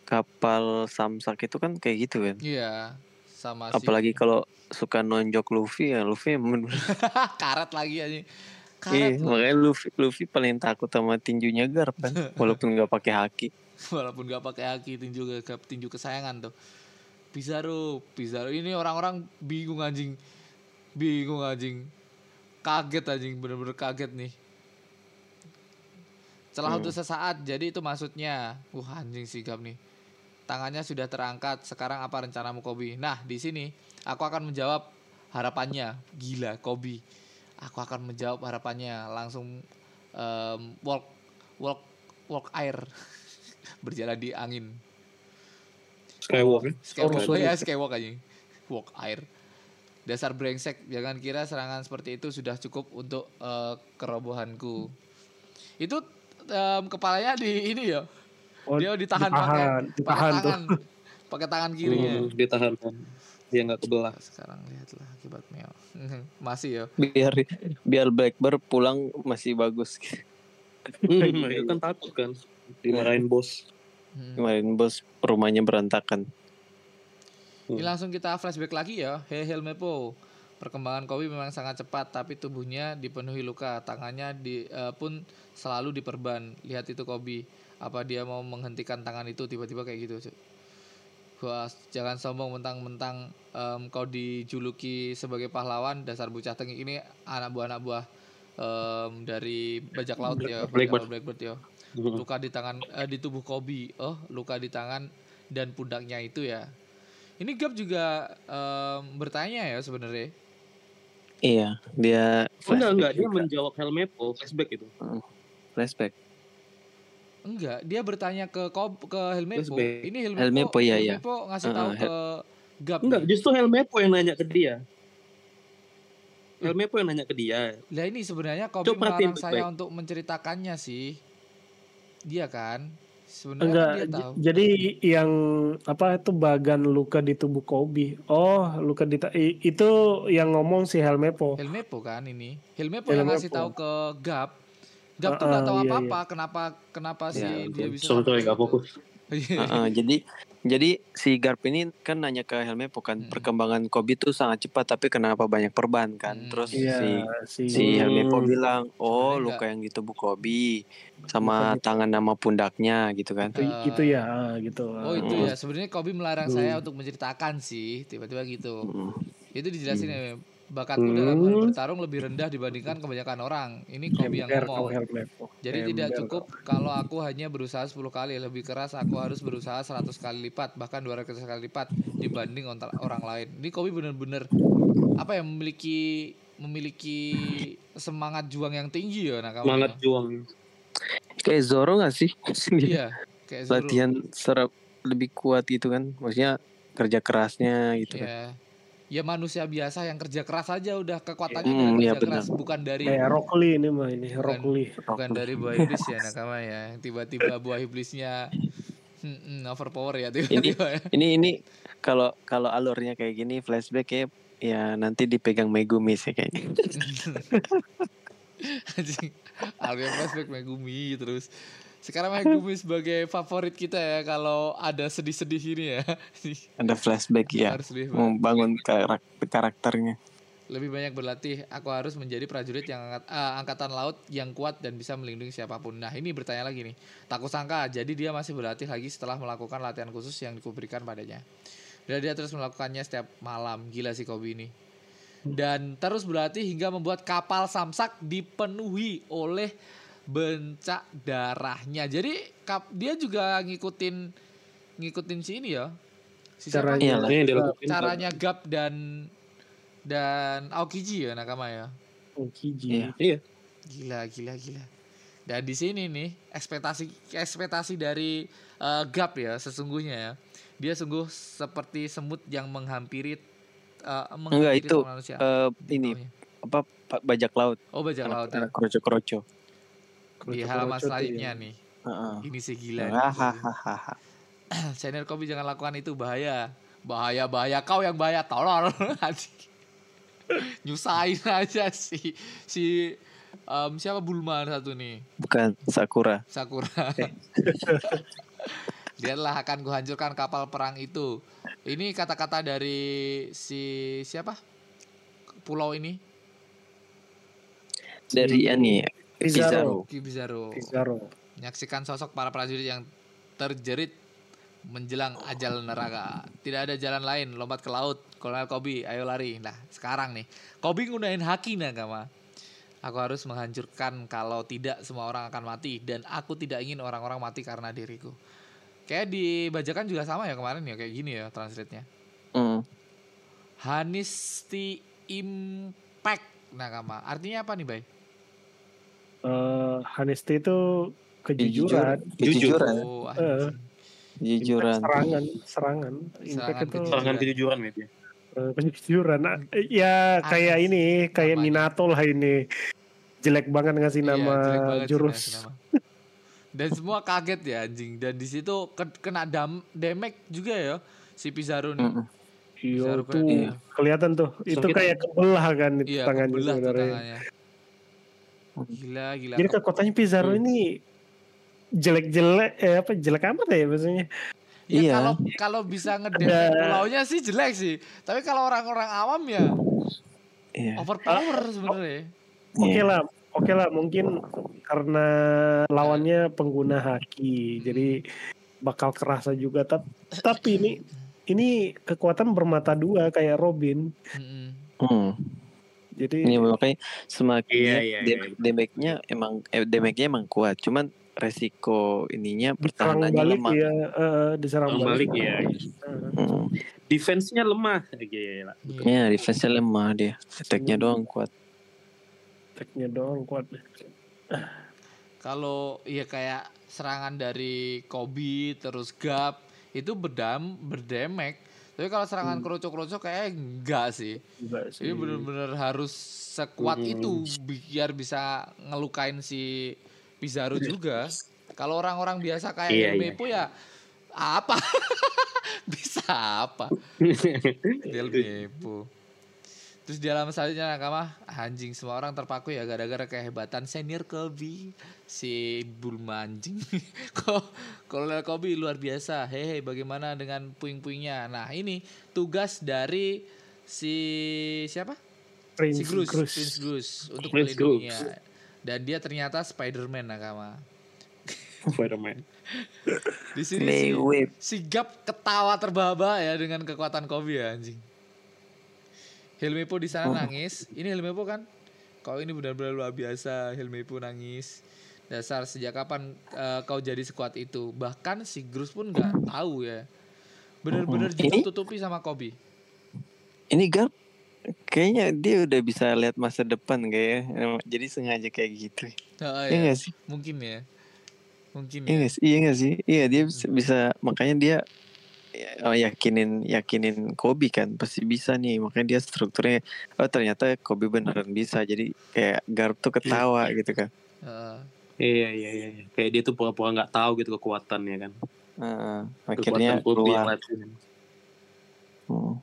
kapal samsak itu kan kayak gitu kan. Iya, sama si Apalagi kalau suka nonjok Luffy ya Luffy karet lagi aja. Iya, Karet loh. makanya Luffy Luffy paling takut sama tinjunya Garp kan, walaupun nggak pakai haki. Walaupun gak pakai haki tinju ke tinju kesayangan tuh. Pizarro, Pizarro ini orang-orang bingung anjing. Bingung anjing. Kaget anjing, bener-bener kaget nih. Celah Hmm. untuk sesaat, jadi itu maksudnya. Wah anjing sigap nih. Tangannya sudah terangkat. Sekarang apa rencanamu Kobi? Nah di sini aku akan menjawab harapannya. Gila Kobi. Aku akan menjawab harapannya. Langsung em, walk walk walk air berjalan di angin. Skywalk ya. Skywalk, ya skywalk aja. Walk air. Dasar brengsek, jangan kira serangan seperti itu sudah cukup untuk eh, kerobohanku. Itu em, kepalanya di ini ya. Oh, Dia ditahan pakai ditahan, pakai ditahan tuh. tangan. Pakai tangan kirinya. Hmm, ditahan kan. Dia nggak kebelah. Sekarang lihatlah akibat Meo. Masih ya. biar biar Blackbird pulang masih bagus. Hmm, mereka kan takut kan dimarahin bos. Hmm. Kemarin bos rumahnya berantakan. Ini langsung kita flashback lagi ya. Hey Helmepo. Perkembangan Kobe memang sangat cepat tapi tubuhnya dipenuhi luka. Tangannya di, eh, pun selalu diperban. Lihat itu Kobe. Apa dia mau menghentikan tangan itu tiba-tiba kayak gitu. Cuk. Wah, jangan sombong mentang-mentang em, kau dijuluki sebagai pahlawan dasar bocah tengik ini anak buah anak buah em, dari bajak laut ya Blackbird. Blackbird ya Hmm. luka di tangan eh, di tubuh Kobe oh luka di tangan dan pundaknya itu ya ini Gap juga em, bertanya ya sebenarnya Iya, dia Oh, enggak enggak dia menjawab Helmepo flashback itu. flashback. Enggak dia bertanya ke Kob ke Helmepo ini Helmepo Helmepo, iya, iya. Helmepo ngasih tahu Uh-uh, ke Gap Enggak, nih. justru Helmepo yang nanya ke dia. Helmepo yang nanya ke dia. lah ini sebenarnya Kobe Coba melarang saya baik-baik. untuk menceritakannya sih dia kan sebenarnya Enggak, kan dia j- tahu jadi yang apa itu bagan luka di tubuh Kobe. Oh, luka di itu yang ngomong si Helmepo. Helmepo kan ini Helmepo yang ngasih Helmepo. tahu ke Gap Gap tuh nggak tahu iya, apa-apa kenapa kenapa Ya, sih dia bisa Sorry, sorry, sampai gak gitu. fokus. Iya. Heeh, jadi jadi si Garp ini kan nanya ke Helmepo kan Hmm. perkembangan Kobe tuh sangat cepat tapi kenapa banyak perban kan. Hmm. Terus Iya, si si, si Hmm. Helmepo bilang, "Oh, Sebenarnya luka yang di tubuh Kobe sama Luka di- tangan nama pundaknya gitu kan." itu, itu ya ah, gitu. Oh itu Hmm. ya sebenarnya Kobe melarang Hmm. saya untuk menceritakan sih tiba-tiba gitu. Mm. Itu dijelasin Hmm. ya bakatku dalam hal bertarung lebih rendah dibandingkan kebanyakan orang. Ini Kobe yang ngomong. Jadi tidak Ember cukup kalau aku hanya berusaha 10 kali lebih keras aku harus berusaha 100 kali lipat bahkan 200 kali lipat dibanding orang lain. Ini Kobe bener-bener apa ya memiliki memiliki semangat juang yang tinggi ya nakama. Semangat juang. Kayak Zoro gak sih? Iya, kayak Zoro. Latihan serap lebih kuat gitu kan. Maksudnya kerja kerasnya gitu kan. Iya. Ya manusia biasa yang kerja keras aja udah kekuatannya Hmm, dari iya kerja keras bukan dari Kayak Rock Lee ini mah ini Rock Lee. bukan dari buah iblis ya nakama ya. Yang Tiba-tiba buah iblisnya hmm, hmm, overpower ya tiba-tiba ya. Ini ini kalau kalau alurnya kayak gini flashback ya ya nanti dipegang Megumi sih kayaknya. Anjing. Alvin flashback Megumi terus. Sekarang Megumi sebagai favorit kita ya kalau ada sedih-sedih ini ya. Ada flashback ya. Harus Membangun karakter karakternya. lebih banyak berlatih. Aku harus menjadi prajurit yang angkat, ah, angkatan laut yang kuat dan bisa melindungi siapa pun. Nah ini bertanya lagi nih. Tak kusangka jadi dia masih berlatih lagi setelah melakukan latihan khusus yang diberikan padanya. Dan dia terus melakukannya setiap malam. Gila sih Kobe ini. Dan terus berlatih hingga membuat kapal samsak dipenuhi oleh bencak darahnya. Jadi kap, dia juga ngikutin ngikutin si ini ya. Si siapa? Caranya. Iyalah. Ini yang dilakuin. caranya Gap dan dan Aokiji ya nakama ya. Oh, Kiji. Iya. Iya. Gila gila gila. Dan di sini nih ekspektasi ekspektasi dari eh, Gap ya sesungguhnya ya. Dia sungguh seperti semut yang menghampiri eh, Enggak menghampiri itu manusia. eh, ini apa pa- bajak laut. Oh bajak laut ya. Anak kroco-kroco. Di halaman tuh selanjutnya ya. nih. Heeh. Ini sih gila. nih. Hahaha. Channel Kobe jangan lakukan itu bahaya. Bahaya bahaya kau yang bahaya tolol. Nyusahin aja si si em, siapa Bulma satu nih. Bukan Sakura. Sakura. Lihatlah akan kuhancurkan kapal perang itu. Ini kata-kata dari si siapa? Pulau ini. Dari ini Pizarro. Kibizaro. Pizarro. Menyaksikan sosok para prajurit yang terjerit menjelang ajal neraka. Tidak ada jalan lain, lompat ke laut. Kolonel Kobe, ayo lari. Nah, sekarang nih, Kobe ngunain haki nakama. Aku harus menghancurkan kalau tidak semua orang akan mati dan aku tidak ingin orang-orang mati karena diriku. Kayak di bajakan juga sama ya kemarin ya kayak gini ya translate-nya. Hmm. Honesty Impact nakama. Artinya apa nih, Bay? Eh, honesty itu kejujuran. Kejujuran. Oh, anjing. Kejujuran. Serangan, serangan. Impact Serangan itu kejujuran. Serangan kejujuran ya. eh, kejujuran. Ah, Ya kayak Anas ini, kayak namanya. Minato lah ini. Jelek banget ngasih Iya, nama jurus. nama. Dan semua kaget ya anjing. Dan di situ ke- kena dam damage juga ya si Pizarro nih. Mm-mm. Iya Bisa tuh iya. kelihatan tuh. Itu Sakit. kayak kebelah kan itu Iya, tangannya kebelah tangannya. Gila, gila. Jadi kekuatannya Pizarro Hmm. ini jelek-jelek eh apa jelek amat ya maksudnya. Ya, Iya. kalau kalau bisa ngedem Ada- pulaunya sih jelek sih. Tapi kalau orang-orang awam ya Iya. overpower sebenarnya. Oke Iya. lah, oke lah mungkin karena lawannya pengguna haki, jadi bakal kerasa juga. Tap- Tapi ini ini kekuatan bermata dua kayak Robin. Hmm. Jadi Ini makanya semakin Iya, iya, iya. damage-nya emang eh, damage-nya emang kuat, cuman resiko ininya pertahanannya balik lemah. ya, eh, diserang balik. balik ya. Hmm. Defense-nya lemah. Gila. Iya. Ya, defense-nya lemah dia. Attack-nya doang kuat. attack-nya doang kuat. Kalau ya kayak serangan dari Kobe terus Gap itu berdam berdemek. Tapi kalau serangan kerucuk-kerucuk kayak enggak sih. Juga sih. Ini bener-bener harus sekuat Hmm. itu biar bisa ngelukain si Pizarro juga. Kalau orang-orang biasa kayak Iya, iya. Mepo ya apa? bisa apa? Del Mepo. Terus di dalam selanjutnya nakama anjing semua orang terpaku ya gara-gara kehebatan senior Kobe si Bulma anjing. Kok Kolonel Kobe luar biasa. Hehe bagaimana dengan puing-puingnya? Nah, ini tugas dari si siapa? Prince si Grus, Grus. Prince Grus untuk Prince melindunginya. Dan dia ternyata Spider-Man nakama. Spider-Man. Di sini si, si Gap ketawa terbahak ya dengan kekuatan Kobe ya anjing. Helmepo di sana Oh. nangis. Ini Helmepo kan? Kau ini benar-benar luar biasa. Helmepo nangis. Dasar sejak kapan eh, kau jadi sekuat itu? Bahkan si Grus pun nggak tahu ya. Bener-bener Mm-mm. Ini- ditutupi sama Kobe. Ini Garp kayaknya dia udah bisa lihat masa depan kayaknya. Emang- Jadi sengaja kayak gitu. Nah, Iya ya, sih? mungkin ya. Mungkin Iya ya. sih? Iya nggak sih? Iya dia bisa, bisa makanya dia ya, oh, yakinin yakinin Kobe kan pasti bisa nih makanya dia strukturnya oh ternyata Kobe beneran bisa jadi kayak Garp tuh ketawa gitu kan Heeh. Iya, iya, iya. iya. Kayak dia tuh pura-pura nggak tahu gitu kekuatannya kan. Heeh, akhirnya Kekuatan Kobe yang keluar. Hmm.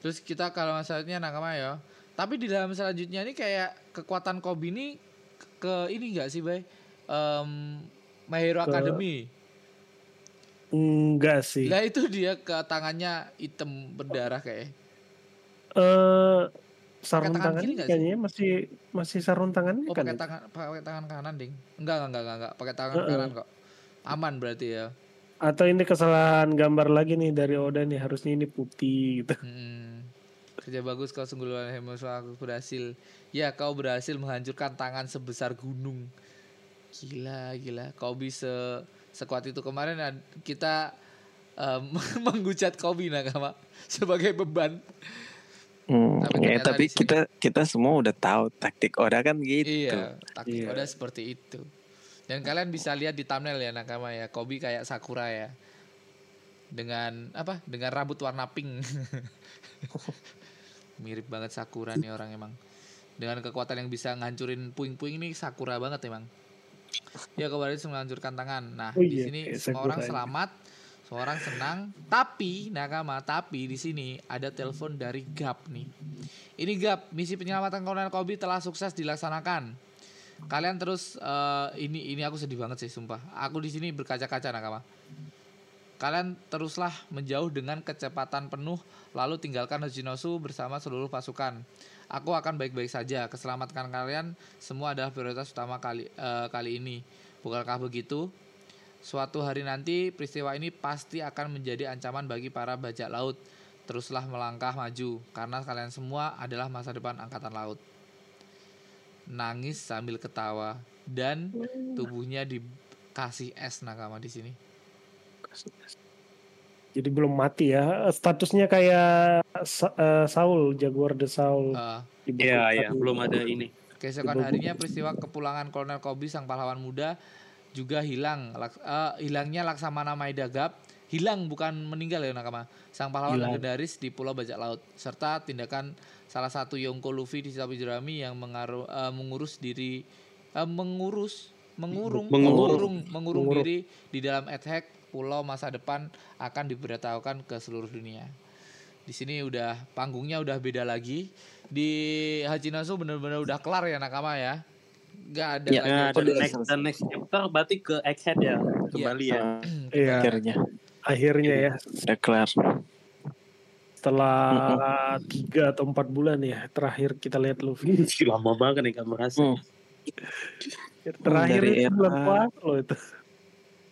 Terus kita kalau masalahnya nakama ya. Tapi di dalam selanjutnya ini kayak kekuatan Kobe ini ke ini enggak sih, Bay? Em My Hero Ke- Academy. Enggak sih. Lah itu dia ke tangannya hitam berdarah kayak. Eh sarung tangan tangan sih? kayaknya masih masih sarung tangannya Oh, kan. pakai ya? tangan pakai tangan kanan, Ding. Enggak, enggak, enggak, enggak, pakai tangan Heeh. kanan kok. Aman berarti ya. Atau ini kesalahan gambar lagi nih dari Oda nih harusnya ini putih gitu. Hmm. Kerja bagus kau sungguh luar biasa aku berhasil. Ya, kau berhasil menghancurkan tangan sebesar gunung. Gila, gila. Kau bisa sekuat itu kemarin kita em, menghujat Kobe nakama sebagai beban. Hmm, Tapi ya, tapi kita kita semua udah tahu taktik Oda kan gitu. Iya, taktik Iya. Oda seperti itu. Dan kalian bisa lihat di thumbnail ya nakama ya, Kobe kayak Sakura ya. Dengan apa? Dengan rambut warna pink. Mirip banget Sakura nih orang emang. Dengan kekuatan yang bisa ngancurin puing-puing ini Sakura banget emang. Ya kemarin menghancurkan tangan. Nah, Oh di iya, sini kayak semua orang Sakura. selamat, semua orang senang. Tapi nakama, tapi di sini ada telepon dari Gap nih. Ini Gap, misi penyelamatan Kolonel Kobe telah sukses dilaksanakan. Kalian terus eh, ini ini aku sedih banget sih sumpah. Aku di sini berkaca-kaca nakama. Kalian teruslah menjauh dengan kecepatan penuh lalu tinggalkan Hojinosu bersama seluruh pasukan. Aku akan baik-baik saja. Keselamatan kalian semua adalah prioritas utama kali eh, kali ini. Bukankah begitu? Suatu hari nanti peristiwa ini pasti akan menjadi ancaman bagi para bajak laut. Teruslah melangkah maju karena kalian semua adalah masa depan angkatan laut. Nangis sambil ketawa dan tubuhnya dikasih es nakama di sini. Jadi belum mati ya. Statusnya kayak Sa- eh, Saul, Jaguar the Saul. Buku Iya, iya. satu. Belum ada ini. Keesokan harinya peristiwa kepulangan Kolonel Kobe sang pahlawan muda juga hilang. Laks- eh, hilangnya Laksamana Maeda Gap hilang bukan meninggal ya nakama. Sang pahlawan Hilang. legendaris di Pulau Bajak Laut serta tindakan salah satu Yonko Luffy di Sapi Jerami yang mengaruh, eh, mengurus diri eh, mengurus mengurung, Mengurung. mengurung, mengurung Mengurung. diri di dalam adhack pulau masa depan akan diberitahukan ke seluruh dunia. Di sini udah panggungnya udah beda lagi. Di Hachinasu bener-bener udah kelar ya nakama ya. Gak ada Ya, lagi. Ya, dan Udah next, dan next chapter berarti ke Egghead ya, kembali ya. Ah, Iya, akhirnya akhirnya ya udah kelar. setelah tiga atau empat bulan ya terakhir kita lihat Luffy. Lama banget nih gak merasa. Hmm. Terakhir itu bulan puasa loh itu.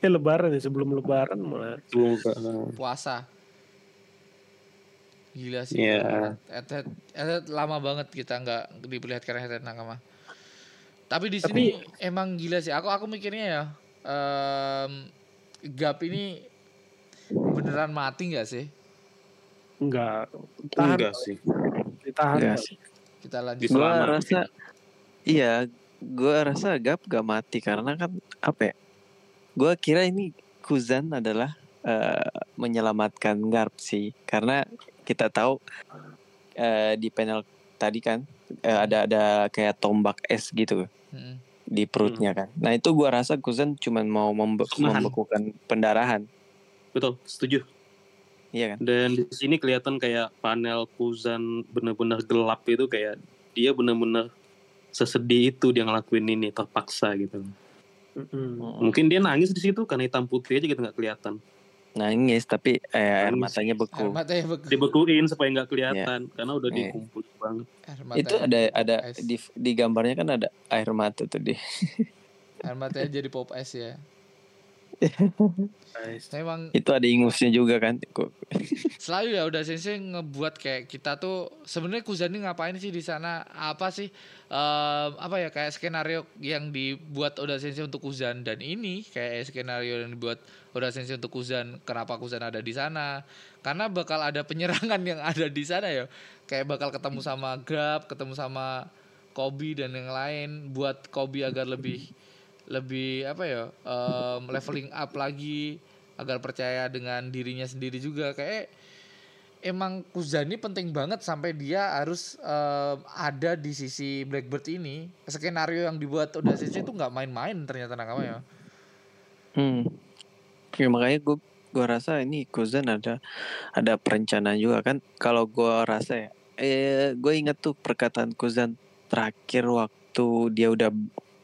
Eh lebaran ya sebelum lebaran mulai. Sebelum puasa. Gila sih. Iya. Head-head, head-head lama banget kita nggak diperlihatkan head-head nakama. Tapi di sini emang gila sih. Aku aku mikirnya ya, em, Gap ini beneran mati nggak sih? Enggak. Tahan, enggak sih. ditahan. Enggak sih. Kita lanjut. Selamat. rasa iya, gua rasa Gap gak mati karena kan apa ya? Gua kira ini Kuzan adalah eh, menyelamatkan Garp sih karena kita tahu eh, di panel tadi kan eh, ada ada kayak tombak es gitu Mm-mm. di perutnya kan. Nah itu gua rasa Kuzan cuma mau membe- Menahan. membekukan pendarahan, Betul, setuju. iya kan? Dan di sini kelihatan kayak panel Kuzan bener-bener gelap itu kayak dia bener-bener sesedih itu dia ngelakuin ini terpaksa gitu. Mm-mm. Mungkin dia nangis di situ karena hitam putih aja gitu nggak kelihatan. Nangis tapi eh, air Nangis. matanya Air beku. matanya beku. Dibekuin supaya nggak kelihatan karena udah Iya. dikumpul banget. Air Itu matanya ada ada di di gambarnya kan ada air mata tuh di. Air matanya jadi pop es ya. Nice. Memang Itu ada ingusnya juga kan. Kok selalu ya udah sensei ngebuat kayak kita tuh sebenarnya Kuzan ini ngapain sih di sana apa sih em, apa ya kayak skenario yang dibuat Oda Sensei untuk Kuzan dan ini kayak skenario yang dibuat Oda Sensei untuk Kuzan kenapa Kuzan ada di sana karena bakal ada penyerangan yang ada di sana ya kayak bakal ketemu sama Grab ketemu sama Kobe dan yang lain buat Kobe agar lebih lebih apa ya em, leveling up lagi agar percaya dengan dirinya sendiri juga kayak emang Kuzani penting banget sampai dia harus em, ada di sisi Blackbird ini skenario yang dibuat Oda Sensei itu nggak main-main ternyata nakama ya Hmm. Ya, makanya gue gua rasa ini Kuzan ada ada perencanaan juga kan. Kalau gua rasa ya, eh gue inget tuh perkataan Kuzan terakhir waktu dia udah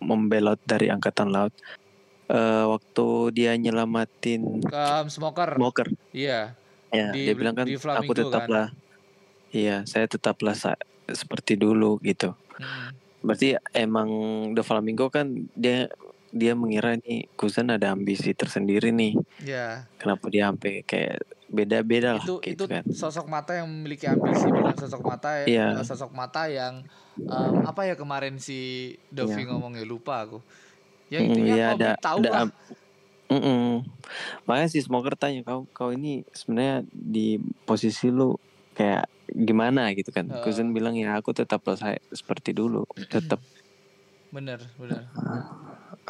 membelot dari angkatan laut. Eh waktu dia nyelamatin Em, Smoker Smoker. iya Ya, Di- dia bilang kan di aku tetaplah Iya, saya tetaplah sa- seperti dulu gitu. Mm. Berarti emang The Flamingo kan dia dia mengira nih Kuzan ada ambisi tersendiri nih. ya Kenapa dia sampai kayak beda-beda lah itu gitu itu kan. sosok mata yang memiliki ambisi bukan sosok mata ya Iya. eh, sosok mata yang em, apa ya kemarin si Dovi Iya. ngomongnya lupa aku ya Mm, intinya Kobe ada tahu ada lah am- Mm-mm. Makanya si Smoker tanya kau kau ini sebenarnya di posisi lu kayak gimana gitu kan. Heeh. Kuzan bilang ya aku tetap saya seperti dulu, tetap bener bener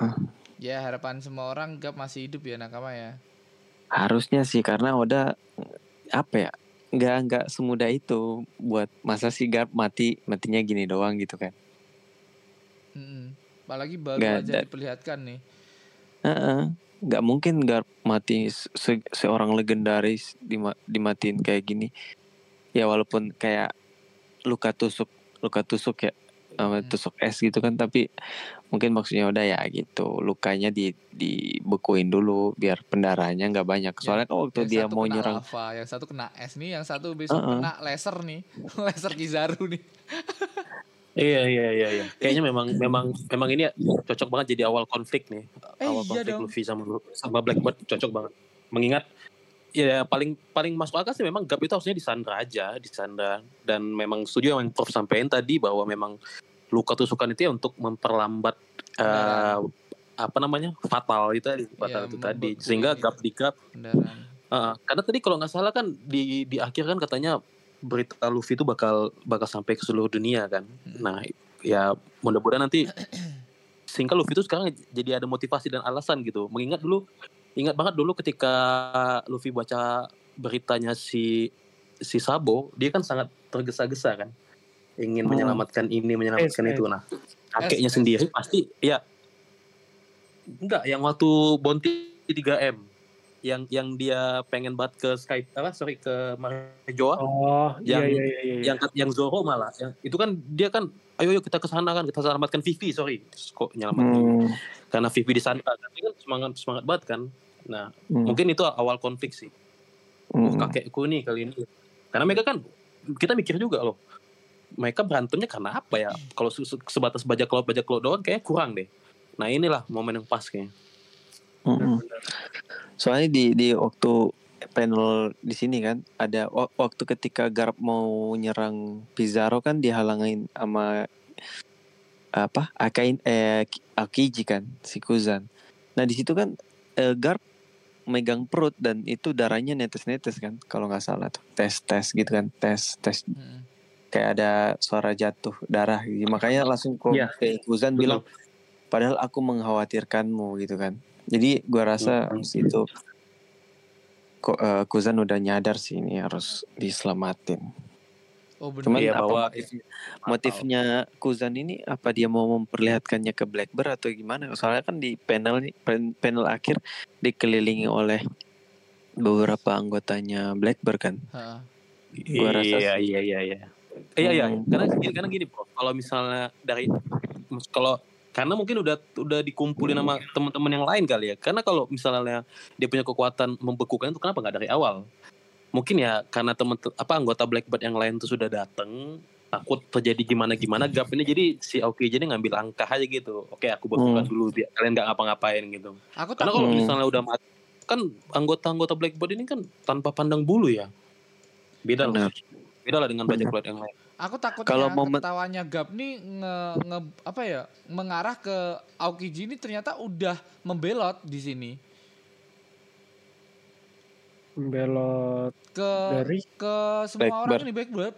Ah. ya harapan semua orang gap masih hidup ya nakama ya harusnya sih karena Oda apa ya nggak nggak semudah itu buat masa sih Garp mati matinya gini doang gitu kan Mm-mm. apalagi baru Nggak aja ada. diperlihatkan nih Heeh. nggak mungkin Garp mati se- seorang legendaris dima- dimatiin kayak gini ya walaupun kayak luka tusuk luka tusuk ya Hmm. tusuk es gitu kan tapi mungkin maksudnya udah ya gitu lukanya di dibekuin dulu biar pendarahannya nggak banyak soalnya kan waktu yang dia satu mau kena nyerang lava, yang satu kena es nih, yang satu besok Heeh. kena laser nih, laser Kizaru nih. Iya iya iya iya. Kayaknya memang memang memang ini ya cocok banget jadi awal konflik nih. Eh, awal iya konflik dong. Luffy sama sama Blackbird cocok banget. Mengingat ya paling paling masuk akal sih memang Gap itu harusnya disandra aja, disandra dan memang setuju yang Prof sampaikan tadi bahwa memang luka tusukan itu ya untuk memperlambat Pendarahan. apa namanya fatal itu tadi Iya, fatal itu tadi sehingga. Gap di Gap. Heeh, karena tadi kalau nggak salah kan di di akhir kan katanya berita Luffy itu bakal bakal sampai ke seluruh dunia kan. Mm. Nah, ya mudah-mudahan nanti sehingga Luffy itu sekarang jadi ada motivasi dan alasan gitu. Mengingat dulu ingat banget dulu ketika Luffy baca beritanya si si Sabo, dia kan sangat tergesa-gesa kan. Ingin Hmm. menyelamatkan ini, menyelamatkan Yes, itu. Nah, kakeknya yes. sendiri pasti ya. Enggak yang waktu Bonti 3M yang yang dia pengen banget ke Skype apa sorry ke Marjoa Oh, iya Yang- iya iya iya. yang yang Zoro malah. Yang itu kan dia kan ayo yuk kita ke sana kan kita selamatkan Vivi sorry. Kok nyelamatin Hmm, karena Vivi di sana kan dia kan semangat semangat banget kan. Nah hmm, mungkin itu awal konflik sih. Oh, hmm. kakekku nih kali ini. Karena mereka kan kita mikir juga loh mereka berantemnya karena apa ya kalau se- se- sebatas bajak laut bajak laut doang kayak kurang deh nah inilah momen yang pas kayaknya Mm-mm. Soalnya di di waktu panel di sini kan ada wa- waktu ketika Garp mau nyerang Pizarro kan dihalangin sama apa Akain eh Ki- Akiji kan si Kuzan. Nah di situ kan eh, Garp megang perut dan itu darahnya netes-netes kan kalau nggak salah tuh tes tes gitu kan tes tes Hmm. Kayak ada suara jatuh darah gitu. makanya langsung kok Iya. eh, Kuzan bilang padahal aku mengkhawatirkanmu gitu kan jadi gua rasa abis itu kok eh, Kuzan udah nyadar sih ini harus diselamatin Oh benar. cuman Iya, apa bahwa- motif- motifnya Kuzan ini apa dia mau memperlihatkannya ke Blackbird atau gimana soalnya kan di panel panel akhir dikelilingi oleh beberapa anggotanya Blackbird kan Ha. Gua rasa iya sih. iya iya iya iya iya. Hmm. karena gini karena gini bro kalau misalnya dari kalau karena mungkin udah udah dikumpulin sama teman-teman yang lain kali ya. Karena kalau misalnya dia punya kekuatan membekukan itu kenapa nggak dari awal? Mungkin ya karena teman apa anggota Blackbird yang lain tuh sudah datang takut terjadi gimana gimana gap ini jadi si Aoki jadi ngambil langkah aja gitu. Oke aku bekukan Hmm. dulu biar kalian nggak ngapa-ngapain gitu. Aku karena kalau Hmm. misalnya udah mati kan anggota-anggota Blackbird ini kan tanpa pandang bulu ya. Beda loh. Benar. Beda lah dengan bajak laut yang lain Aku takutnya Kalau momen- ketawanya Gap nih nge, nge- apa ya mengarah ke Aokiji ini ternyata udah membelot di sini Belot ke dari ke semua Blackbird. orang ini Blackbird.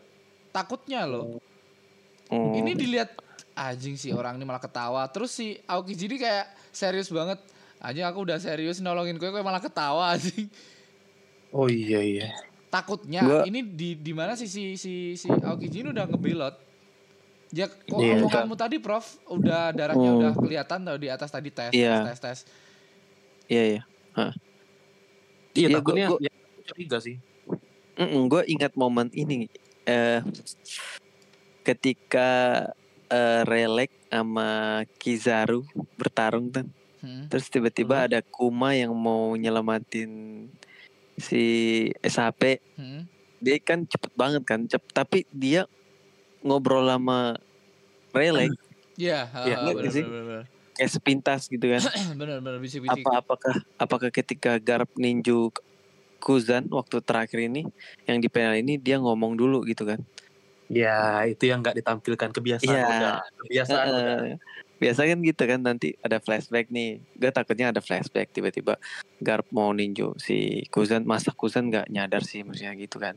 Takutnya loh. Hmm. Ini dilihat anjing sih orang ini malah ketawa. Terus si Aokiji ini kayak serius banget. Anjing aku udah serius nolongin kowe kowe malah ketawa anjing. oh iya iya Takutnya Gua- ini di di mana sih si si si Aokiji ini udah ngebelot. Ya kok Iya. omonganmu tadi Prof udah darahnya Hmm. udah kelihatan tau di atas tadi tes Iya. tes tes tes. Iya iya. Iya, Iya, takutnya gua- gua- ya, curiga sih. gue ingat momen ini eh ketika eh, Relek sama Kizaru bertarung kan. Hmm. Terus tiba-tiba ada Kuma yang mau nyelamatin si SHP. Hmm. Dia kan cepet banget kan, cep tapi dia ngobrol sama Relek Iya, Iya, heeh, ngerti sih? benar kayak sepintas gitu kan. benar benar bisa bisa. apa apakah apakah ketika Garp ninju Kuzan waktu terakhir ini yang di panel ini dia ngomong dulu gitu kan Ya, itu yang nggak ditampilkan kebiasaan Iya. udah. Kebiasaan udah. Eh, biasa kan gitu kan nanti ada flashback nih gue takutnya ada flashback tiba-tiba Garp mau ninju si Kuzan masa Kuzan nggak nyadar sih maksudnya gitu kan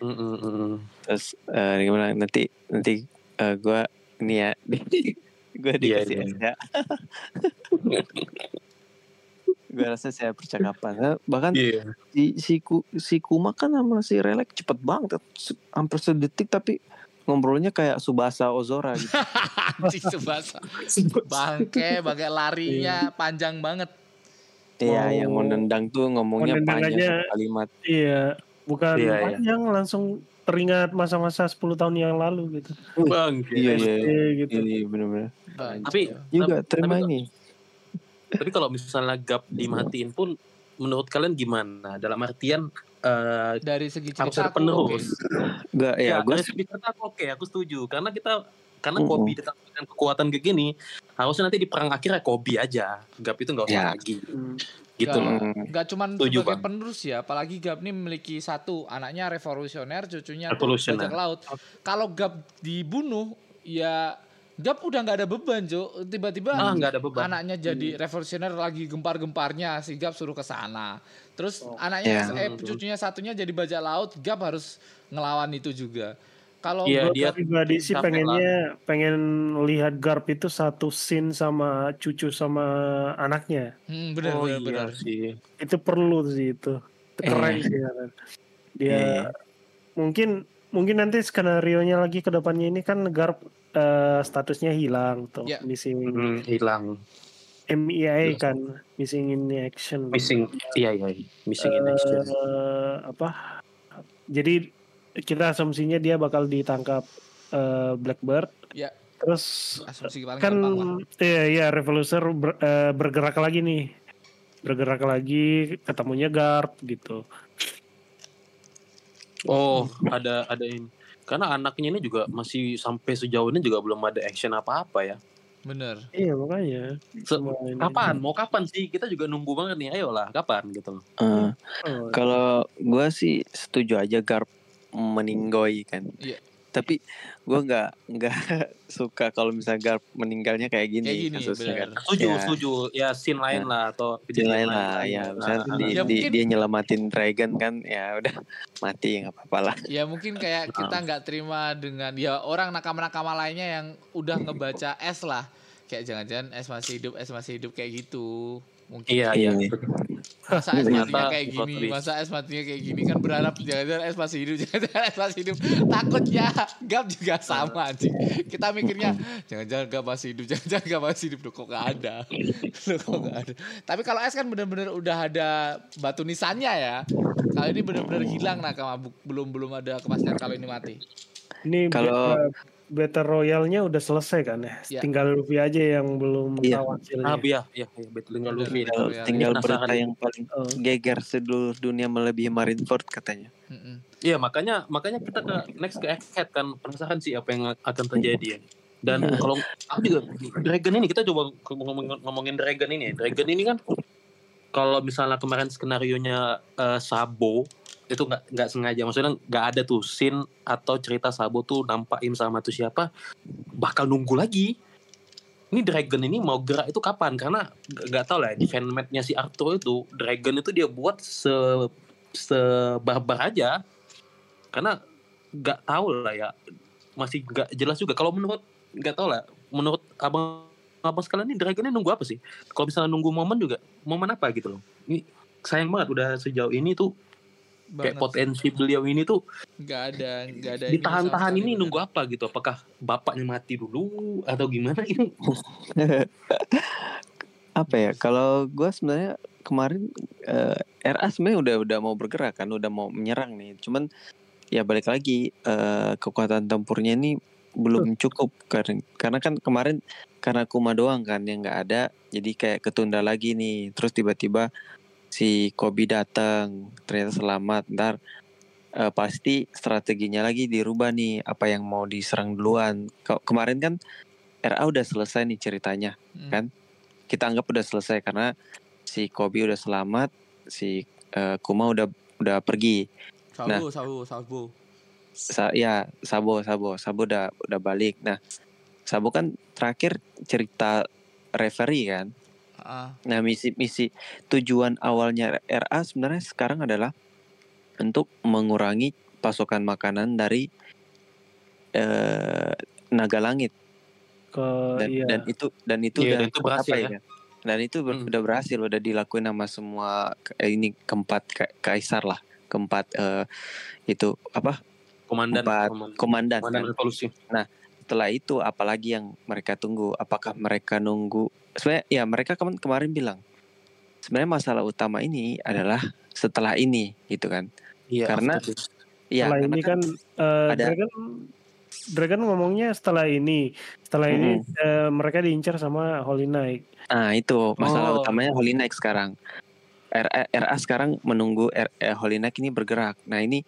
Mm, mm, mm. terus eh, gimana nanti nanti eh, gue ini ya gue Iya, dikasih iya. SK gue rasa saya percakapan Nah, bahkan Iya. si si, Ku- si Kuma kan sama si Relek cepet banget hampir sedetik tapi ngobrolnya kayak Subasa Ozora gitu Anjing sebasa. Bangke, bangke larinya panjang banget. Iya, Mau- yang mau nendang tuh ngomongnya panjang kalimat. Iya, bukan Iya, iya. panjang langsung teringat masa-masa 10 tahun yang lalu gitu. Bang, Iya, iya. SD gitu. Iya, bener-bener. Tapi Juga tapi- terima tapi- ini. Tapi kalau misalnya gap dimatiin pun menurut kalian gimana? Dalam artian eh Dari segi cerita aku penerus. oke. Gak, ya, Ya, gue dari segi cerita aku oke, aku setuju. Karena kita karena Mm-mm. Kobe ditampilkan kekuatan kayak gini, harusnya nanti di perang akhirnya Kobe aja. Gap itu nggak usah Ya. lagi. Hmm. Gitu Gak, loh. gak cuman Setuju, sebagai Bang. penerus ya, apalagi Gap ini memiliki satu anaknya revolusioner, cucunya bajak laut. Kalau Gap dibunuh, ya Gap udah nggak ada beban, Cuk. Tiba-tiba Ah, ada beban. anaknya jadi revolusioner lagi gempar-gemparnya, si Gap suruh ke sana. Terus Oh. anaknya Ya. eh cucunya satunya jadi bajak laut, Gap harus ngelawan itu juga. Kalau Gua dia pribadi sih pengennya pengen lihat Garp itu satu scene sama cucu sama anaknya. hmm, bener oh iya bener. sih. Itu perlu sih itu. Itu keren Eh. sih kan. Dia Eh. mungkin mungkin nanti skenario nya lagi ke depannya ini kan Garp eh, statusnya hilang tuh Ya. missing. Hmm, hilang. MIA kan missing in action. Missing, iya iya, iya. missing in action. Eh, apa? Jadi kita asumsinya dia bakal ditangkap eh, Blackbird. Ya. Terus Asumsi kan iya iya Revolution ber- eh, bergerak lagi nih. Bergerak lagi ketemunya Garp gitu. Oh, ada ada ini. Karena anaknya ini juga masih sampai sejauh ini juga belum ada action apa-apa ya. Bener. Iya makanya. Se-. Kapan? Mau kapan sih? Kita juga nunggu banget nih. Ayolah, kapan gitu. Eh, Oh, kalau gua sih setuju aja Garp meninggoy kan. Iya. Tapi gua nggak nggak suka kalau misalnya Garp meninggalnya kayak gini, Kayak gini, kasusnya kan. Setuju, Ya. setuju. Ya scene lain lah atau Dia lain lah ya, misalnya Ah, di, Ya, di- mungkin- dia nyelamatin Dragon kan ya udah mati nggak apa-apa lah. Ya mungkin kayak kita nggak terima dengan ya orang nakama-nakama lainnya yang udah ngebaca S lah. Kayak jangan-jangan S masih hidup, S masih hidup kayak gitu. Mungkin Iya, iya. Masa S Ternyata matinya kayak gini, masa S matinya kayak gini kan berharap jangan-jangan S masih hidup, jangan-jangan S masih hidup. Takutnya Gap juga sama anjing. Kita mikirnya jangan-jangan Gap masih hidup, jangan-jangan Gap masih hidup kok gak ada. Loh, kok gak ada. Tapi kalau S kan bener-bener udah ada batu nisannya ya. Kalau ini bener-bener hilang Bu- belum belum ada kepastian kalau ini mati. Ini Kalau- Battle Royale-nya udah selesai kan ya? Iya. Tinggal Luffy aja yang belum Iya. tahu hasilnya. Ah, iya, iya, iya, betul Bener, Luffy. bener. Tinggal, ya. tinggal Penasaran. berita yang paling Oh. geger seluruh dunia melebihi Marineford katanya. Iya, makanya makanya kita ke next ke Egghead kan penasaran sih apa yang akan terjadi ya. Dan kalau aku juga Dragon ini kita coba ngomongin, ngomongin Dragon ini. ya. Dragon ini kan kalau misalnya kemarin skenario nya Sabo itu nggak nggak sengaja. Maksudnya nggak ada tuh scene atau cerita Sabo tuh nampakin sama tuh siapa bakal nunggu lagi. Ini Dragon ini mau gerak itu kapan? Karena nggak tahu lah di fanmade-nya si Arthur itu Dragon itu dia buat se sebarbar aja. Karena nggak tahu lah ya masih nggak jelas juga. Kalau menurut nggak tahu lah menurut abang abang sekalian ini Dragonnya nunggu apa sih? Kalau misalnya nunggu momen juga momen apa gitu loh? Ini sayang banget udah sejauh ini tuh kayak potensi beliau ini tuh nggak ada nggak ada ditahan-tahan ini sekali, nunggu apa gitu apakah bapaknya mati dulu atau gimana ini Apa ya? Kalau gua sebenarnya kemarin eh, RA sebenarnya udah udah mau bergerak kan, udah mau menyerang nih. Cuman ya balik lagi eh, kekuatan tempurnya ini belum cukup karena karena kan kemarin karena Kuma doang kan yang nggak ada, jadi kayak ketunda lagi nih. Terus tiba-tiba si Kobi datang, ternyata selamat. Ntar eh, pasti strateginya lagi dirubah nih, apa yang mau diserang duluan. Ke- kemarin kan RA udah selesai nih ceritanya Hmm. kan? kita anggap udah selesai karena si Kobe udah selamat, si eh, Kuma udah udah pergi. Nah. Sabu, sabu, sabu. Sa ya Sabo Sabo Sabo udah udah balik. Nah Sabo kan terakhir cerita referee kan. Ah, Nah misi misi tujuan awalnya RA sebenarnya sekarang adalah untuk mengurangi pasokan makanan dari eh, naga langit. Ke dan iya. dan itu dan itu Iya, udah dan itu berhasil apa ya. dan itu ber- Hmm. udah berhasil udah dilakuin sama semua ini keempat ka- kaisar lah. Keempat eh, itu apa? Komandan Empat komandan, komandan. Komandan kan revolusi setelah itu apalagi yang mereka tunggu? Apakah mereka nunggu sebenarnya ya mereka kemarin kemarin bilang sebenarnya masalah utama ini adalah setelah ini gitu kan iya Karena- ya setelah karena ini kan kan, eh, ada- Dragon Dragon ngomongnya setelah ini. Setelah ini eh, mereka diincar sama Holy Knight. nah itu masalah Oh. utamanya Holy Knight sekarang RA, RA sekarang menunggu R, eh, Holy Knight ini bergerak nah ini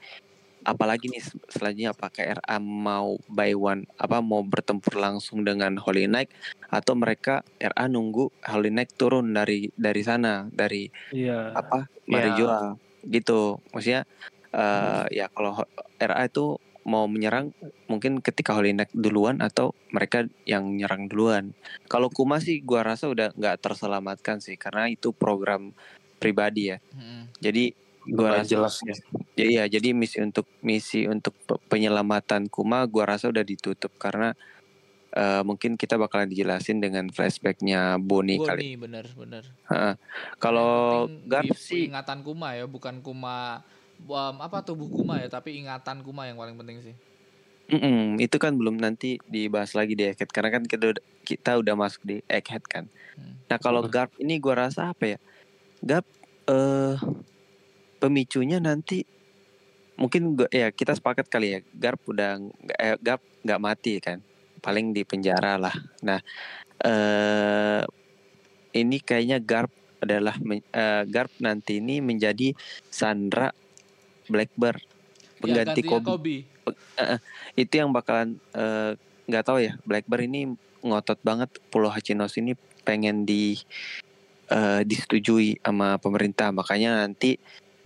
apalagi nih se- selanjutnya apakah RA mau buy one apa mau bertempur langsung dengan Holy Knight atau mereka RA nunggu Holy Knight turun dari dari sana dari Iya. apa Ya. Marijoa gitu maksudnya eh ya kalau RA itu mau menyerang mungkin ketika Holy Knight duluan atau mereka yang nyerang duluan kalau Kuma sih gua rasa udah nggak terselamatkan sih karena itu program pribadi ya mm. jadi gua rasa jelas ya ya jadi misi untuk misi untuk pe- penyelamatan Kuma gua rasa udah ditutup karena eh, mungkin kita bakalan dijelasin dengan flashbacknya Bonnie kali Boni, bener, bener. Ha-ha. kalau Garp sih ingatan Kuma ya, bukan Kuma um, apa tubuh Kuma ya, tapi ingatan Kuma yang paling penting sih. Mm-mm, itu kan belum nanti dibahas lagi di Egghead karena kan kita udah, kita udah masuk di Egghead kan. Hmm. Nah kalau. Garp ini gua rasa apa ya? Garp eh pemicunya nanti mungkin gua, ya kita sepakat kali ya Garp udah eh, Garp nggak mati kan, paling di penjara lah. Nah eh ini kayaknya Garp adalah eh, Garp nanti ini menjadi Sandra Blackbird Ya, pengganti gantinya Kobe Kobe. itu yang bakalan eh, nggak tahu ya Blackbird ini ngotot banget Pulau Hachinos ini pengen di eh, disetujui sama pemerintah makanya nanti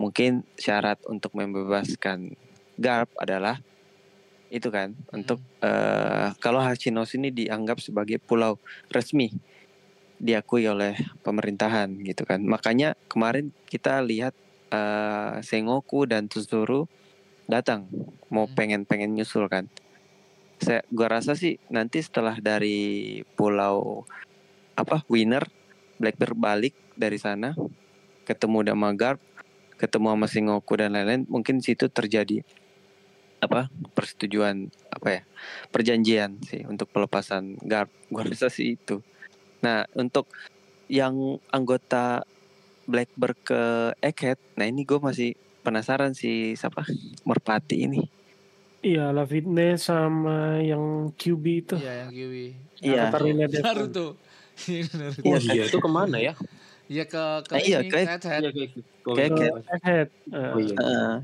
mungkin syarat untuk membebaskan Garp adalah itu kan untuk eh, kalau Hachinos ini dianggap sebagai pulau resmi diakui oleh pemerintahan gitu kan. Makanya kemarin kita lihat eh, Sengoku dan Tsuru datang mau Hmm. pengen pengen nyusul kan. Saya gua rasa sih nanti setelah dari pulau apa winner Blackbird balik dari sana ketemu sama Garp ketemu sama Sengoku dan lain-lain mungkin situ terjadi apa persetujuan apa ya perjanjian sih untuk pelepasan Garp gua rasa sih itu nah untuk yang anggota Blackbird ke Egghead nah ini gue masih penasaran sih siapa Merpati ini Iya, La Fitness sama yang QB itu. Iya yang Kiwi. Iya. Naruto. Naruto. Oh iya itu ke mana ya? Iya ke ke Ah, iya, ini. Iya, kayak Oh iya.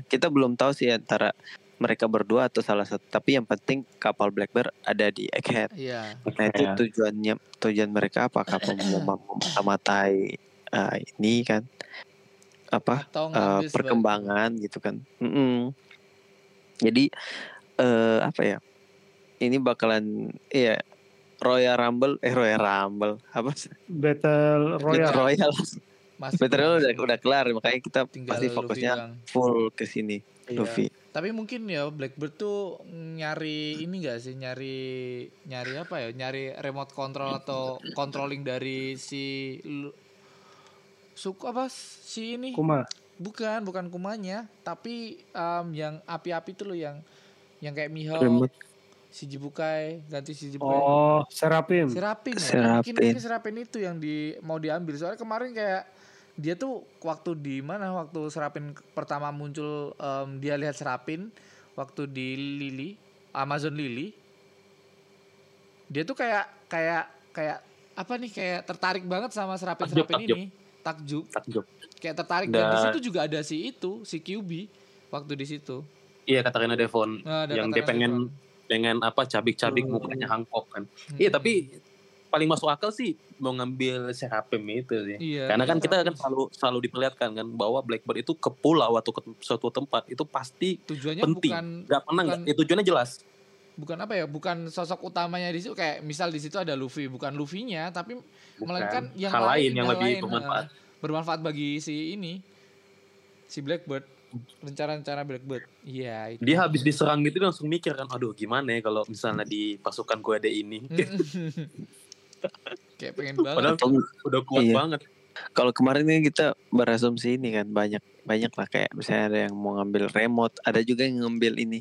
Kita belum tahu sih antara mereka berdua atau salah satu tapi yang penting kapal Blackbird ada di Egghead Iya. nah itu Iya. tujuannya tujuan mereka apakah mau memata-matai eh, ini kan apa sebagai- perkembangan gitu kan Mm-mm. jadi eh apa ya ini bakalan iya Royal Rumble eh Royal Rumble apa sih Battle Royale. Royal Mas Battle udah udah kelar makanya kita tinggal pasti Luffy fokusnya doang. full ke sini Iya. Luffy Tapi mungkin ya Blackbird tuh nyari ini gak sih nyari nyari apa ya nyari remote control atau controlling dari si lu- suku apa si ini Kuma. bukan bukan kumanya tapi em, yang api-api itu loh yang yang kayak Mihawk Remote. Si Jibukai ganti si Jibukai Oh, Serapim. Serapin ya Serapin. mungkin mungkin Serapin itu yang di mau diambil soalnya kemarin kayak dia tuh waktu di mana waktu Serapin pertama muncul em, dia lihat Serapin waktu di Lily Amazon Lily dia tuh kayak kayak kayak apa nih kayak tertarik banget sama Serapin Serapin takjub. ini takjub Takjub. kayak tertarik dan di Dan- situ juga ada si itu si QB waktu di situ Iya Katarina Devon Nah, yang dia pengen Devon. Pengen apa cabik-cabik Hmm. mukanya Hancock kan. Hmm. Iya tapi paling masuk akal sih mau ngambil Serapim itu sih. iya Karena kan kita Serapin. kan selalu selalu diperlihatkan kan bahwa Blackbird itu ke pulau atau ke suatu tempat itu pasti tujuannya penting. bukan nggak pernah bukan-. Itu tujuannya jelas. bukan apa ya bukan sosok utamanya di situ kayak misal di situ ada Luffy bukan Luffy-nya tapi Bukan. melainkan yang hal lain yang lebih lain, bermanfaat. bermanfaat bagi si ini si Blackbird rencana-rencana Blackbird iya itu. Dia habis diserang gitu langsung mikir kan, aduh gimana ya kalau misalnya di pasukan gue ada ini. kayak pengen banget Padahal udah kuat Iya. banget. Kalau kemarin ini kita berasumsi ini kan banyak banyak lah kayak misalnya ada yang mau ngambil remote, ada juga yang ngambil ini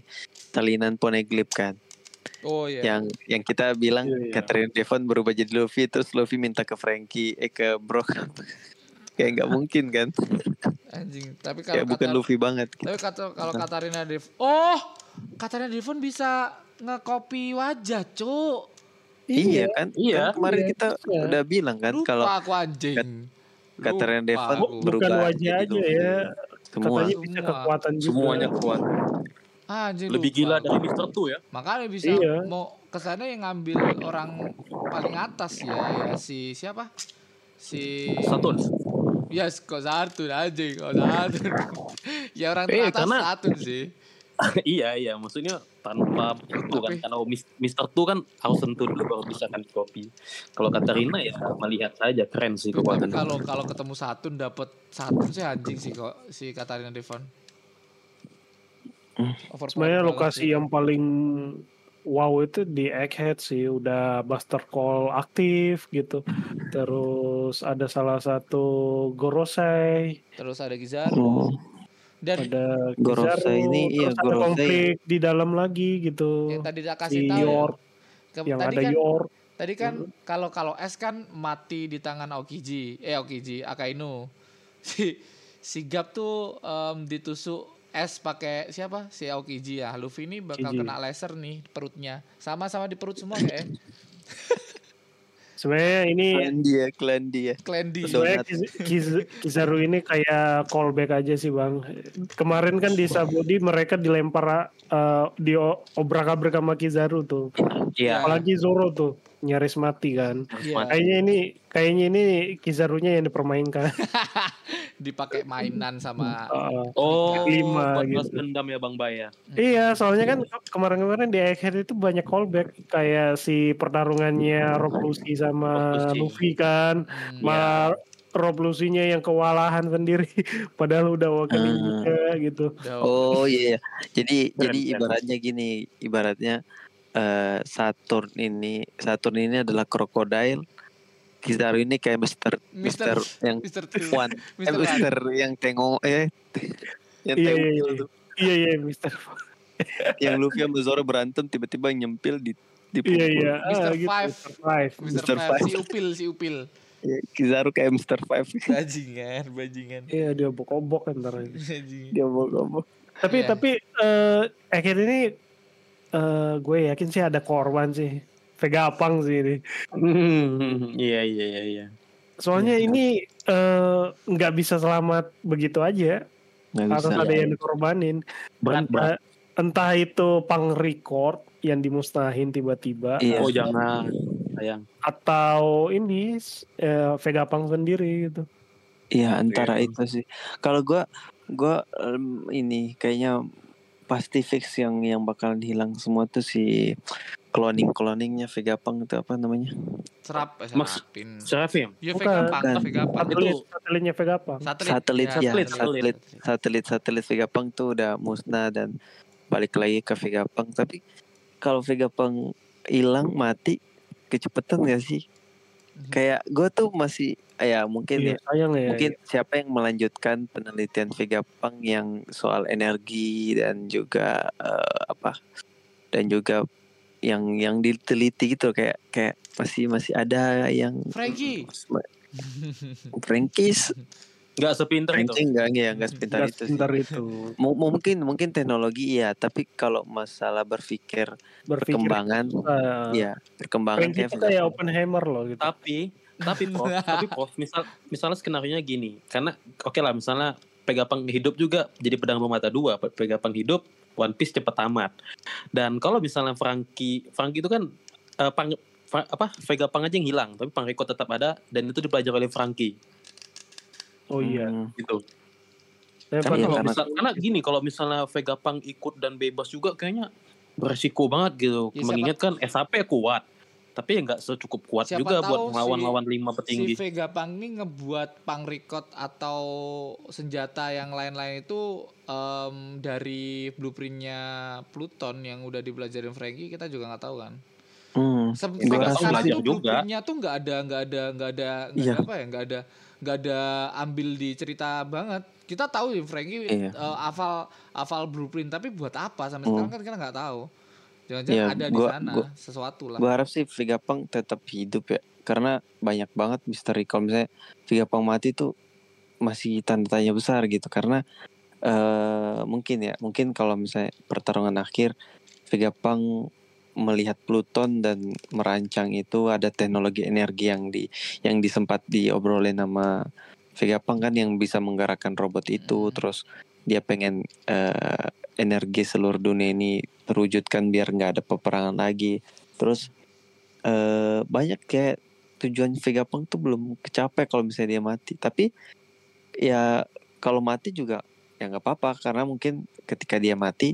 salinan poneglyph kan. oh iya Yang yang kita bilang Iya, iya. Catherine Devon berubah jadi Luffy terus Luffy minta ke Frankie eh ke Brock. kayak nggak mungkin kan. anjing tapi kalau Kayak bukan kata Luffy banget gitu. tapi kata kalau Katarina Dev oh Katarina Devon bisa ngekopi wajah cuk Iya kan? Iya. Kan kemarin Iya, kita iya. udah bilang kan lupa kalau aku anjing Katarina Devon. Bukan berubah wajah jadi aja Luffy. ya. Semua. Katanya bisa Semua. kekuatan juga. Semuanya kuat. anjing Lebih lupa gila aku. dari Mister Two ya. Makanya bisa Iya. mau ke sana yang ngambil orang paling atas ya, ya si siapa? Si Satun. Ya kok satu aja kok satu. ya orang Eh, teratas karena- satu sih. iya iya maksudnya tanpa itu kan Mis- Mister Two kan harus sentuh dulu baru bisa kan kopi. Kalau Katarina ya melihat saja keren sih kekuatan. kalau kalau ketemu satu dapat satu sih anjing sih kok si Katarina Devon. Hmm. Sebenarnya lokasi yang paling wow itu di Egghead sih udah Buster Call aktif gitu. Terus ada salah satu Gorosei. Terus ada Kizaru. Oh. Dan ada Gorosa Kizaru, ini, iya, terus ada Gorosa konflik di dalam lagi gitu yang tadi dia kasih di tahu ya. Ke- yang tadi ada kan York tadi kan kalau kalau S kan mati di tangan Aokiji, eh Aokiji Akainu. Si si Gap tuh em, ditusuk S pakai siapa? Si Aokiji ya. Luffy ini bakal Aokiji. kena laser nih perutnya. Sama-sama di perut semua kayak sebenarnya ini Klan dia, klan dia. Klendi. sebenarnya Kiz- Kiz- Kizaru ini kayak callback aja sih bang kemarin kan di Sabudi mereka dilempar eh, di obrak-abrik sama Kizaru tuh Iya. apalagi Zoro tuh nyaris mati kan Iya, kayaknya ini kayaknya ini Kizarunya yang dipermainkan dipakai mainan sama Heeh. Oh, Lima buat gitu. balas dendam ya Bang Bay ya. Iya, soalnya kan ke- kemarin-kemarin di Egghead itu banyak callback kayak si pertarungannya Rob Lucy sama Rob. Luffy kan, Hmm, malah Rob Lucy-nya yang kewalahan sendiri, padahal udah awakening Hmm. juga gitu. Oh iya, iya. jadi jadi ibaratnya gini, ibaratnya eh, Saturn ini Saturn ini adalah krokodil, Kizaru ini kayak Mister Mister- Mister yang Mr. True. One, eh, Mr. One. Mister yang tengok eh yang Iya, tengok iya, iya. Iya iya, Mister. yang Luffy sama Zoro berantem tiba-tiba nyempil di di Iya iya. Mr. Ah, gitu, Five. Mr. Five. Mr. Five, Five. si Upil, si Upil. Ya, Kizaru kayak Mister Five. Bajingan, bajingan. Iya dia bokobok ntar ini. Dia ngomong. Tapi Iya. tapi eh akhir ini eh gue yakin sih ada korban sih. Vega Apang sih ini. Hmm, Iya iya iya iya. Soalnya Iya. ini eh, nggak bisa selamat begitu aja. Nggak harus bisa. ada yang dikorbanin. Berat entah, berat. entah itu pang record yang dimusnahin tiba-tiba Iya. Oh jangan. Sayang. atau ini eh, Vega Pang sendiri gitu. Iya antara Iya. itu sih. Kalau gua gua em, ini kayaknya pasti fix yang yang bakalan hilang semua tuh si cloning cloningnya Vegapunk itu apa namanya? Serap, eh, Mas- serapin. Serafim. Ya. Vega Pang. Vega Pang. Satelit, satelitnya Vega Pang. Satelit. Satelit, ya, satelit, satelit, satelit, satelit Vegapunk tuh udah musnah dan balik lagi ke Vegapunk. Tapi kalau Vegapunk hilang mati kecepatan gak sih? Mhm. Kayak gue tuh masih ya mungkin Iya, ya sayang ya. mungkin siapa yang melanjutkan penelitian Vegapunk yang soal energi dan juga eh, apa dan juga yang yang diteliti gitu kayak kayak masih masih ada yang Frankie. Frankis Gak sepinter itu. Frankie enggak enggak enggak sepintar Nggak itu sih. sebentar itu Mu- mungkin mungkin teknologi iya tapi kalau masalah berpikir berpikir perkembangan uh, ya perkembangan kayak itu kayak Oppenheimer loh gitu. Tapi tapi prof, tapi prof misal misalnya skenario gini karena oke lah misalnya Pegapang hidup juga jadi pedang bermata dua Pe- Pegapang hidup One Piece cepet tamat dan kalau misalnya Franky Franky itu kan eh, pang, apa Vegapunk aja yang hilang tapi Pangriko tetap ada dan itu dipelajari oleh Franky Oh iya. Hmm, gitu Tapi Kan Karena iya, kalau karena- misal, karena gini kalau misalnya Vegapunk ikut dan bebas juga kayaknya beresiko banget gitu Ya, mengingat kan SAP kuat tapi ya nggak secukup kuat Siapa juga tahu buat si- melawan-lawan lima Si petinggi Vega Pang ini ngebuat pang record atau senjata yang lain-lain itu em, dari blueprintnya Pluton yang udah dipelajarin Frankie kita juga nggak tahu kan. Hmm. Sampai rasa belajar juga. blueprintnya tuh nggak ada nggak ada nggak ada nggak Iya. ada apa ya nggak ada nggak ada ambil di cerita banget. Kita tahu ya Frankie Iya. eh, hafal hafal blueprint tapi buat apa sampai Hmm. sekarang kan kita nggak tahu. Jangan-jangan Iya, ada di gua- sana gua- sesuatu lah. Gue harap sih Vegapunk tetap hidup ya karena banyak banget misteri kalau misalnya Vegapunk mati tuh masih tanda tanya besar gitu karena eh mungkin ya mungkin kalau misalnya pertarungan akhir Vegapunk melihat Pluton dan merancang itu ada teknologi energi yang di yang disempat diobrolin sama Vegapunk kan yang bisa menggerakkan robot itu. Hmm. terus dia pengen eh, energi seluruh dunia ini terwujudkan biar nggak ada peperangan lagi. Terus eh banyak kayak tujuan Vegapunk tuh belum kecapai kalau misalnya dia mati. Tapi ya kalau mati juga ya nggak apa-apa. Karena mungkin ketika dia mati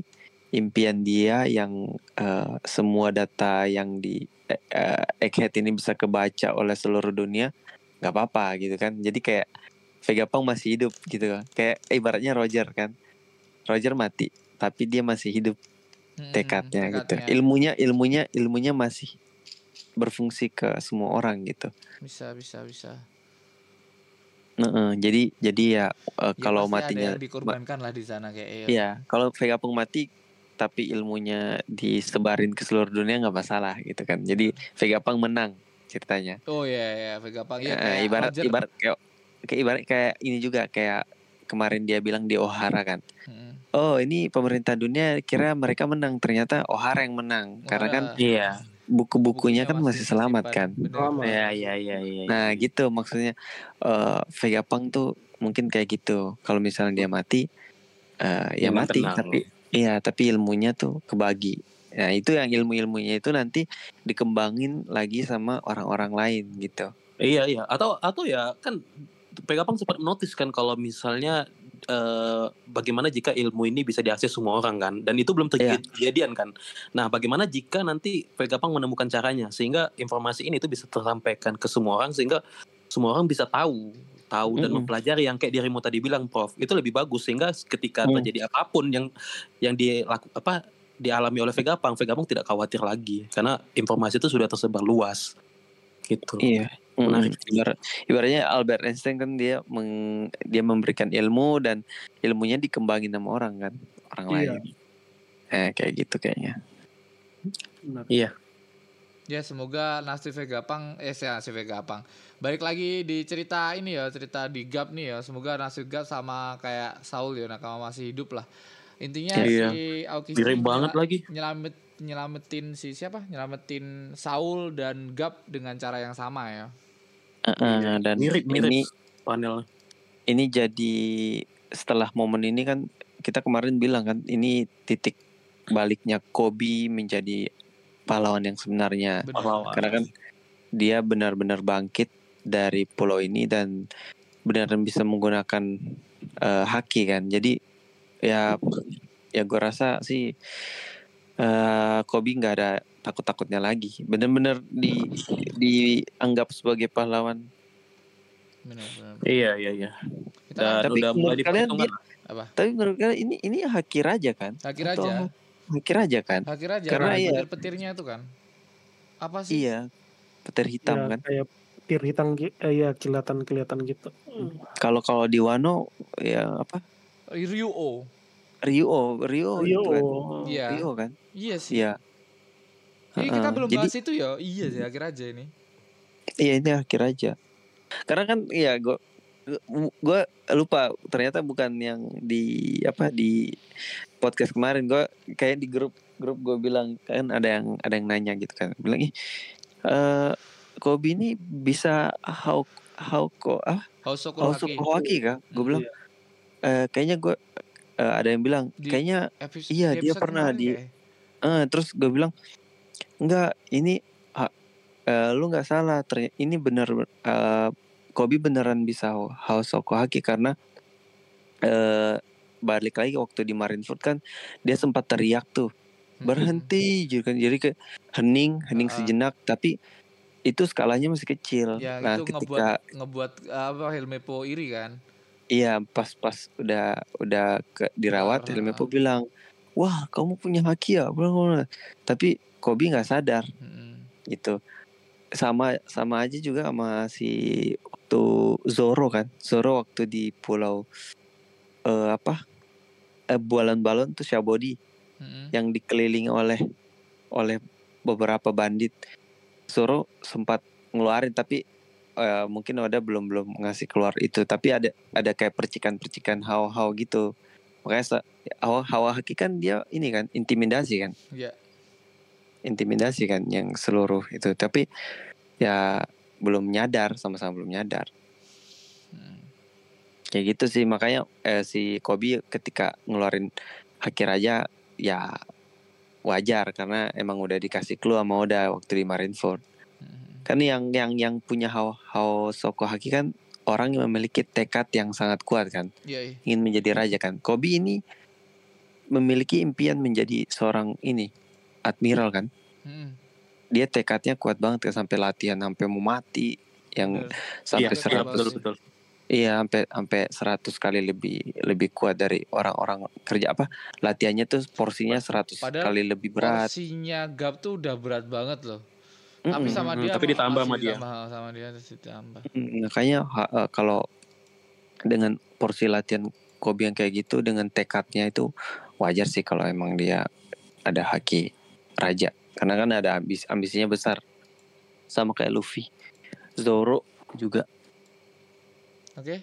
impian dia yang eh, semua data yang di eh, Egghead ini bisa kebaca oleh seluruh dunia nggak apa-apa gitu kan. Jadi kayak Vegapunk masih hidup gitu kan. Kayak ibaratnya Roger kan. Roger mati tapi dia masih hidup Mm-mm, tekadnya gitu. tekadnya. ilmunya ilmunya ilmunya masih berfungsi ke semua orang gitu. Bisa bisa bisa. Heeh, jadi jadi ya eh, Ya, kalau matinya dikorbankan lah di sana kayak Iya, kalau Vegapunk mati tapi ilmunya disebarin ke seluruh dunia nggak masalah gitu kan. Jadi Vegapunk menang ceritanya. Oh iya ya Vegapunk ya Eh, kayak ibarat Roger. ibarat kayak kayak ibarat kayak ini juga kayak kemarin dia bilang di Ohara kan. Mm. Oh ini pemerintah dunia kira mereka menang ternyata Ohara yang menang karena kan Wah, Iya. buku-bukunya kan masih selamat tersimpan. kan. Bener. Selamat. Iya iya iya iya. Nah gitu maksudnya eh Vegapunk tuh mungkin kayak gitu. Kalau misalnya dia mati, eh ya mati. tenang. Tapi iya tapi ilmunya tuh kebagi. Nah itu yang ilmu-ilmunya itu nanti dikembangin lagi sama orang-orang lain gitu. Iya iya atau atau ya kan Vegapunk sempat notice kan kalau misalnya eh, bagaimana jika ilmu ini bisa diakses semua orang kan dan itu belum terjadi kejadian kan. Nah, bagaimana jika nanti Vegapunk menemukan caranya sehingga informasi ini itu bisa tersampaikan ke semua orang sehingga semua orang bisa tahu tahu dan Mm-mm. mempelajari yang kayak dirimu tadi bilang Prof itu lebih bagus sehingga ketika Mm. terjadi apa pun yang yang dilaku apa dialami oleh Vegapunk Vegapunk tidak khawatir lagi karena informasi itu sudah tersebar luas gitu. Iya. Menarik. Mm, ibarat, ibaratnya Albert Einstein kan dia meng, dia memberikan ilmu dan ilmunya dikembangin sama orang kan, orang Iya. lain. Eh kayak gitu kayaknya. Benar. Ya semoga nasib Vegapunk eh saya nasib Vegapunk. Balik lagi di cerita ini ya, cerita di Gap nih ya. Semoga nasib Gap sama kayak Saul ya nakama masih hidup lah. Intinya Iya. si Mirip banget lagi. nyelamet nyelamatin si siapa? Nyelamatin Saul dan Gap dengan cara yang sama ya. Eh, Iya, dan mirip mirip ini panel. ini jadi setelah momen ini kan kita kemarin bilang kan ini titik baliknya Kobe menjadi pahlawan yang sebenarnya Benar. Pahlawan. karena kan dia benar-benar bangkit dari pulau ini dan benar bisa menggunakan eh, haki kan jadi ya ya gue rasa sih eh Kobe nggak ada takut-takutnya lagi benar-benar di dianggap sebagai pahlawan Benar, benar. Iya iya iya. Kita Dan Tapi udah mulai menurut kalian diperhitungkan. apa? tapi menurut kalian ini ini haki raja kan Haki Atau Raja. haki raja kan Haki Raja. Karena Karena iya. petir-petirnya itu kan. Apa sih? iya petir hitam Ya, kan kayak pir hitam eh, ya kelihatan kelihatan gitu. kalau kalau di Wano ya apa Ryuo. Rio Rio, Rio. itu kan Iya. Rio kan Iya sih. iya Ini kita Heeh. belum Jadi- bahas itu ya. Iya sih Haki Raja ini. Iya ini akhir aja. Karena kan iya gua gua lupa ternyata bukan yang di apa di podcast kemarin gua kayak di grup grup gue bilang kan ada yang ada yang nanya gitu kan bilang ih eh Kobe ini bisa how how ko ah. Haki kah? Gue bilang eh kayaknya gue eh, ada yang bilang Di- kayaknya Epis- Iya, di dia episode pernah di- kayak. Eh, terus gue bilang enggak ini ha, eh, lu nggak salah ternyata ini bener eh, Kobe beneran bisa House Haki karena eh balik lagi waktu di Marineford kan dia sempat teriak tuh Hmm. berhenti jadi kan jadi ke hening hening Ah. sejenak tapi itu skalanya masih kecil Ya nah itu ketika ngebuat ngebuat apa Helmepo iri kan. iya pas pas udah udah ke, dirawat Keluar, Helmepo ah. bilang wah kamu punya haki ya tapi Kobe nggak sadar Mm-mm. gitu sama sama aja juga sama si waktu Zoro kan Zoro waktu di pulau eh, apa eh, balon-balon tuh Shabody Mm-mm. yang dikelilingi oleh oleh beberapa bandit Zoro sempat ngeluarin tapi eh, mungkin Oda belum belum ngasih keluar itu tapi ada ada kayak percikan-percikan hawa-hawa gitu makanya hawa hawa haki kan dia ini kan intimidasi kan Iya. intimidasi kan yang seluruh itu tapi ya belum nyadar sama-sama belum nyadar. Kayak gitu sih makanya eh, si Kobe ketika ngeluarin haki raja ya wajar karena emang udah dikasih clue sama Oda waktu di Marineford Mm. kan yang yang yang punya hao hao soko haki kan orang yang memiliki tekad yang sangat kuat kan Iya, iya. ingin menjadi raja kan Kobe ini memiliki impian menjadi seorang ini admiral kan Mm. dia tekadnya kuat banget kan sampai latihan sampai mau mati yang Bener. sampai Iya, seratus betul betul. Iya sampai sampai 100 kali lebih lebih kuat dari orang-orang kerja. Apa? Latihannya tuh porsinya 100 Padahal kali lebih berat. Porsinya Gap tuh udah berat banget loh. Tapi Mm-mm. sama mm, dia tapi ditambah sama dia. ditambah sama dia terus ditambah. Mm, makanya eh, kalau dengan porsi latihan Kobe yang kayak gitu dengan tekadnya itu wajar sih kalau emang dia ada haki raja. Karena kan ada ambis ambisinya besar. Sama kayak Luffy. Zoro juga Oke.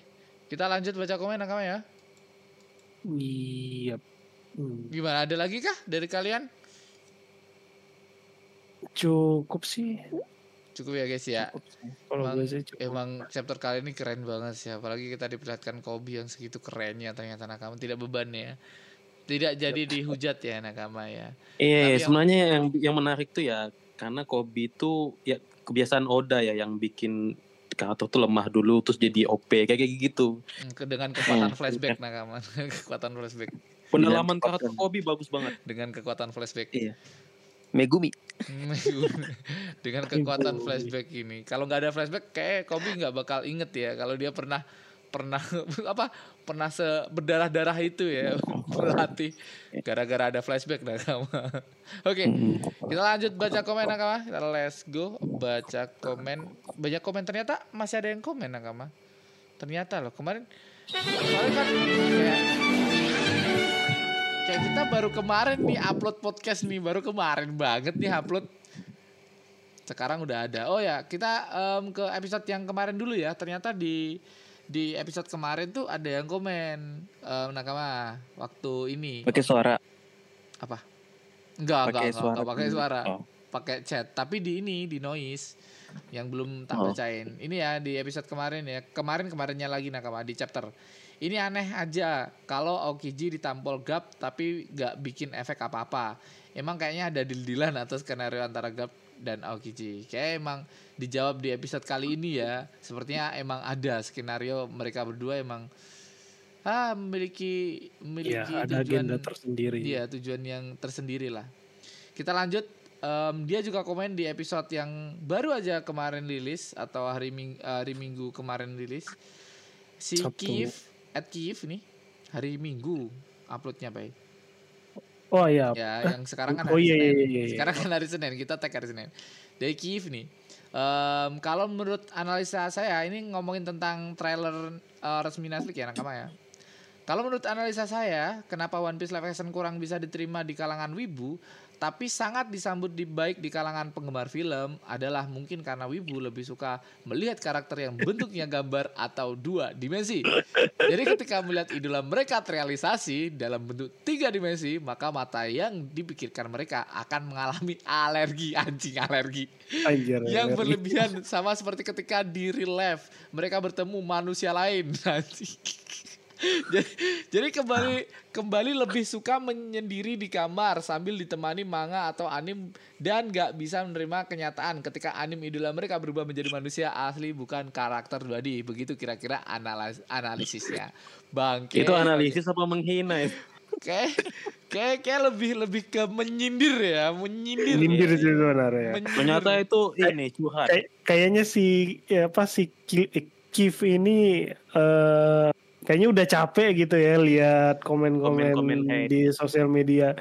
Kita lanjut baca komen nakama ya. Iya. Hmm, Gimana ada lagi kah dari kalian? Cukup sih. Cukup ya guys ya. Cukup. Kalau Emang- cukup. Emang chapter kali ini keren banget sih apalagi kita diperlihatkan Kobe yang segitu kerennya ternyata Nakama tidak beban ya. Tidak jadi dihujat ya Nakama ya. Iya, yang- sebenarnya yang yang menarik tuh ya karena Kobe itu ya kebiasaan Oda ya yang bikin karakter tuh lemah dulu terus jadi OP kayak kayak gitu. Hmm, ke- Dengan kekuatan Hmm. flashback Nakama. kekuatan flashback Pendalaman kan. Kobe bagus banget. dengan kekuatan flashback. Iya. Megumi dengan kekuatan flashback ini. Kalau nggak ada flashback kayak Kobe nggak bakal inget ya kalau dia pernah pernah apa pernah se berdarah-darah itu ya berlatih gara-gara ada flashback Nakama. Oke, Mm. kita lanjut baca komen Nakama. Kita let's go baca komen. Banyak komen ternyata masih ada yang komen Nakama. Ternyata loh kemarin kemarin kan kayak kayak kita baru kemarin nih upload podcast nih baru kemarin banget nih upload sekarang udah ada oh ya kita em, ke episode yang kemarin dulu ya ternyata di di episode kemarin tuh ada yang komen em, nakama waktu ini. Pakai suara. Apa? Enggak enggak pakai enggak, suara. enggak pakai suara. Oh. pakai chat. Tapi di ini di noise yang belum tak Oh. bacain ini ya di episode kemarin ya. Kemarin kemarinnya lagi nakama di chapter. Ini aneh aja. Kalau Aokiji ditampol Gap tapi nggak bikin efek apa-apa. Emang kayaknya ada deal-dealan atau skenario antara Gap dan Aokiji kayak emang dijawab di episode kali ini ya sepertinya emang ada skenario mereka berdua emang ah memiliki Ya, memiliki ada tujuan agenda tersendiri. Iya tujuan yang tersendiri lah. Kita lanjut. Em, dia juga komen di episode yang baru aja kemarin rilis atau hari ming hari Minggu kemarin rilis. Si Sabtu. Kiev at Kiev nih hari Minggu uploadnya bay. Oh iya. Ya yang sekarang kan Oh hari iya, Senin. iya, iya, iya. Sekarang kan hari Senin kita tag hari Senin. Dari Kiev nih. Em, kalau menurut analisa saya ini ngomongin tentang trailer eh, resmi Netflix ya nakama ya. Kalau menurut analisa saya, kenapa One Piece live action kurang bisa diterima di kalangan wibu, tapi sangat disambut di baik di kalangan penggemar film adalah mungkin karena wibu lebih suka melihat karakter yang bentuknya gambar atau dua dimensi. Jadi ketika melihat idola mereka terrealisasi dalam bentuk tiga dimensi, maka mata yang dipikirkan mereka akan mengalami alergi anjing alergi Anjir. yang berlebihan sama seperti ketika di real life mereka bertemu manusia lain nanti. jadi, jadi kembali kembali lebih suka menyendiri di kamar sambil ditemani manga atau anim dan gak bisa menerima kenyataan ketika anim idola mereka berubah menjadi manusia asli bukan karakter 2D begitu kira-kira analis analisisnya bangke Itu analisis apa menghina ya? kayak kayak kayak lebih lebih ke menyindir ya menyindir Nyindir ya. sih sebenarnya. Menyindir. Ternyata itu ini curhat. Kayak kayaknya si ya apa si Ki- Kif ini eh kayaknya udah capek gitu ya lihat komen-komen di sosial media.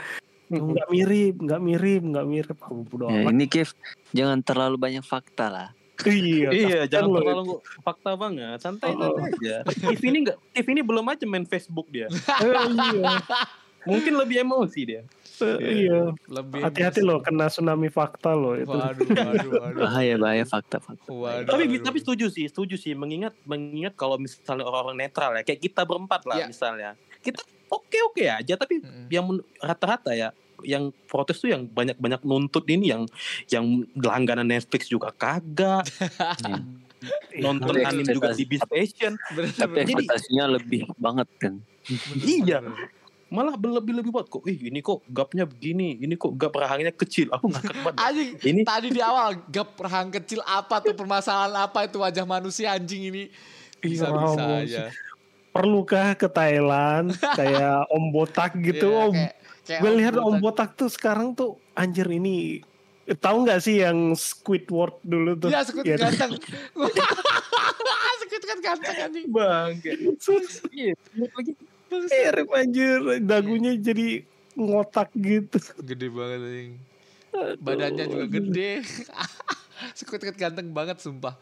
Nggak mirip, nggak mirip, nggak mirip. Bodo ya, ini Kev jangan terlalu banyak fakta lah Iya, Iya, jangan loh terlalu fakta banget. Santai Oh. santai aja. If ini enggak, If ini belum aja main Facebook dia. Eh, iya, Mungkin lebih emosi dia. Eh, iya. lebih Hati-hati loh kena tsunami fakta loh itu. waduh waduh waduh bahaya bahaya fakta fakta Waduh, Tapi waduh. tapi setuju sih, setuju sih. Mengingat mengingat kalau misalnya orang-orang netral ya, kayak kita berempat Ya. lah misalnya. Kita oke-oke aja, tapi Mm-mm. yang rata-rata ya yang protes tuh yang banyak-banyak nuntut ini yang yang langganan Netflix juga kagak Iya, nonton anime juga di ekspektasi- Station tapi ekspektasinya lebih banget kan bener, iya. bener. Malah berlebih-lebih buat kok ih ini kok gapnya begini ini kok gap rahangnya kecil aku ngakak banget Anjing, ini tadi di awal gap rahang kecil apa tuh permasalahan apa itu wajah manusia anjing ini bisa Iya, bisa ampun. aja. Perlukah ke Thailand kayak Om Botak gitu Iya, Om? kayak- kayak Gue lihat Om Botak. Tuh sekarang tuh anjir ini tahu nggak sih yang Squidward dulu tuh? Iya, sekut Yang- ganteng. sekut kan ganteng anjing. bang iya lagi Mirip anjir, dagunya jadi ngotak gitu. Gede banget anjing. Badannya juga gede. sekut kan ganteng banget sumpah.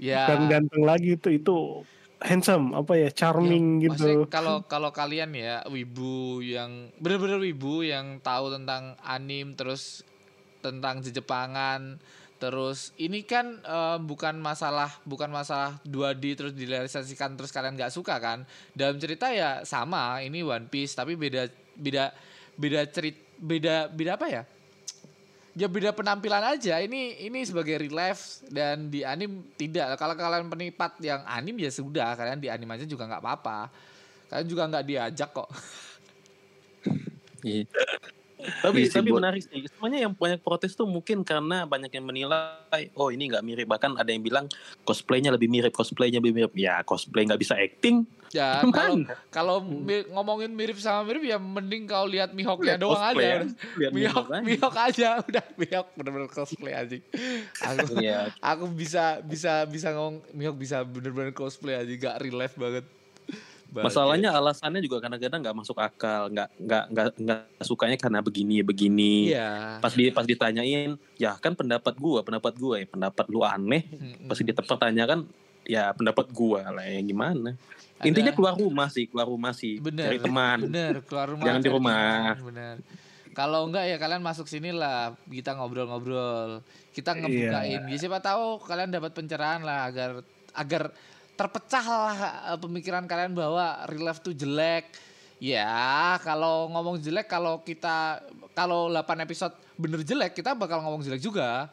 ya. Dan ganteng lagi itu itu handsome apa ya charming Ya, gitu. kalau kalau kalian ya wibu yang bener-bener wibu yang tahu tentang anim terus tentang Jepangan terus ini kan eh, bukan masalah bukan masalah 2D terus direalisasikan terus kalian nggak suka kan? Dalam cerita ya sama ini One Piece tapi beda beda beda cerit beda beda apa ya? Ya beda penampilan aja. Ini ini sebagai real life dan di anim tidak. Kalau kalian penipat yang anim ya sudah kalian di anim aja juga nggak apa-apa. Kalian juga nggak diajak kok. Iya. Tapi Iya tapi buat- menarik sih. Semuanya yang banyak protes tuh mungkin karena banyak yang menilai, oh ini nggak mirip. Bahkan ada yang bilang cosplaynya lebih mirip, cosplaynya lebih mirip. Ya cosplay nggak bisa acting. ya kalau kalau mi- ngomongin mirip sama mirip ya mending kau lihat mihawknya Lihat doang cosplay aja ya. mihawk Mihawk aja. udah mihawk bener-bener cosplay aja aku Iya. aku bisa bisa bisa ngomong mihawk bisa bener-bener cosplay aja gak real life banget Masalahnya alasannya juga kadang-kadang nggak masuk akal, nggak nggak nggak nggak sukanya karena begini begini. iya Pas di pas ditanyain, ya kan pendapat gua, pendapat gua ya pendapat lu aneh. Mm-mm. Pas dipertanyakan, ya pendapat gua lah ya gimana. Ada- Intinya keluar rumah sih, keluar rumah sih, Bener. cari teman. Bener, keluar rumah. Jangan di rumah. Bener. Kalau enggak ya kalian masuk sini lah, kita ngobrol-ngobrol. Kita ngebukain. Ya, siapa tahu kalian dapat pencerahan lah agar agar terpecah lah eh, pemikiran kalian bahwa real life tuh jelek. Ya, kalau ngomong jelek kalau kita kalau 8 episode bener jelek, kita bakal ngomong jelek juga.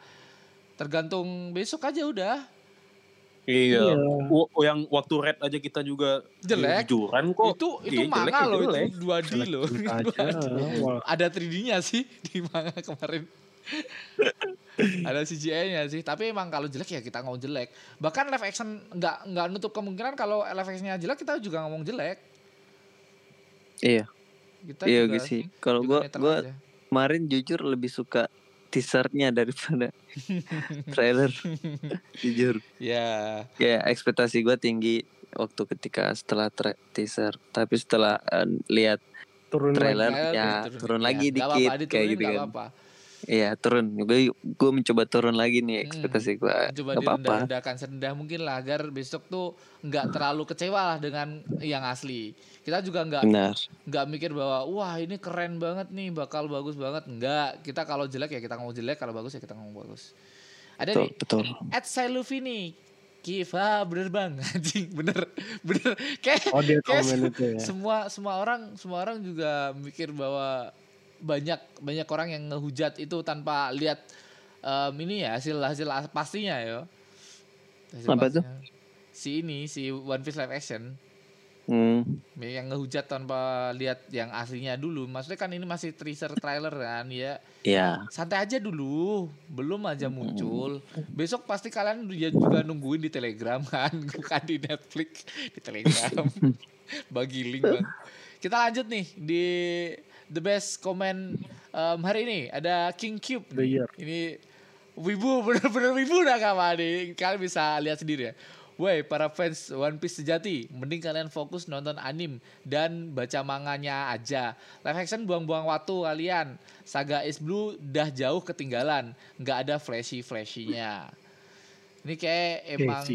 Tergantung besok aja udah. Iya. Iya. W- yang waktu red aja kita juga Jelek. jujuran kok. itu itu Iya, manga ya loh, jelek. itu 2D loh. aja. Ada 3D-nya sih di manga kemarin. Ada CGI-nya sih, tapi emang kalau jelek ya kita ngomong jelek. Bahkan live action nggak nggak nutup kemungkinan kalau live action-nya jelek kita juga ngomong jelek. Iya, Kita iya juga, gitu sih. Kalau gua gua aja. kemarin jujur lebih suka teasernya daripada trailer. jujur. ya Ya ekspektasi gua tinggi waktu ketika setelah tra- teaser, tapi setelah eh, lihat turun Trailer. lagi. ya, turun lagi Nggak dikit, apa-apa, kayak gitu kan. Iya turun. Gue gue mencoba turun lagi nih Hmm. ekspektasi gue. Coba Gak apa-apa. direndah-rendahkan serendah mungkin lah agar besok tuh nggak terlalu kecewa lah dengan yang asli. Kita juga nggak Benar. nggak mikir bahwa wah ini keren banget nih bakal bagus banget enggak kita kalau jelek ya kita ngomong jelek kalau bagus ya kita ngomong bagus ada Betul, nih betul. at nih Kiva bener bang anjing bener bener kayak Oh dia kayak komen itu ya. semua semua orang semua orang juga mikir bahwa banyak banyak orang yang ngehujat itu tanpa lihat em, ini ya hasil hasil as- pastinya ya Hasil Apa tuh? pastinya. si ini si One Piece live action Hmm. yang ngehujat tanpa lihat yang aslinya dulu maksudnya kan ini masih teaser trailer kan ya Ya. santai aja dulu belum aja Hmm. muncul besok pasti kalian ya juga nungguin di telegram kan bukan di netflix di telegram bagi link bang kita lanjut nih di the best comment em, hari ini ada king cube The year. ini wibu bener-bener wibu nakama nih kalian bisa lihat sendiri ya Woi para fans One Piece sejati, mending kalian fokus nonton anim dan baca manganya aja. Live action buang-buang waktu kalian. Saga Is Blue dah jauh ketinggalan, nggak ada flashy flashynya. Ini kayak emang.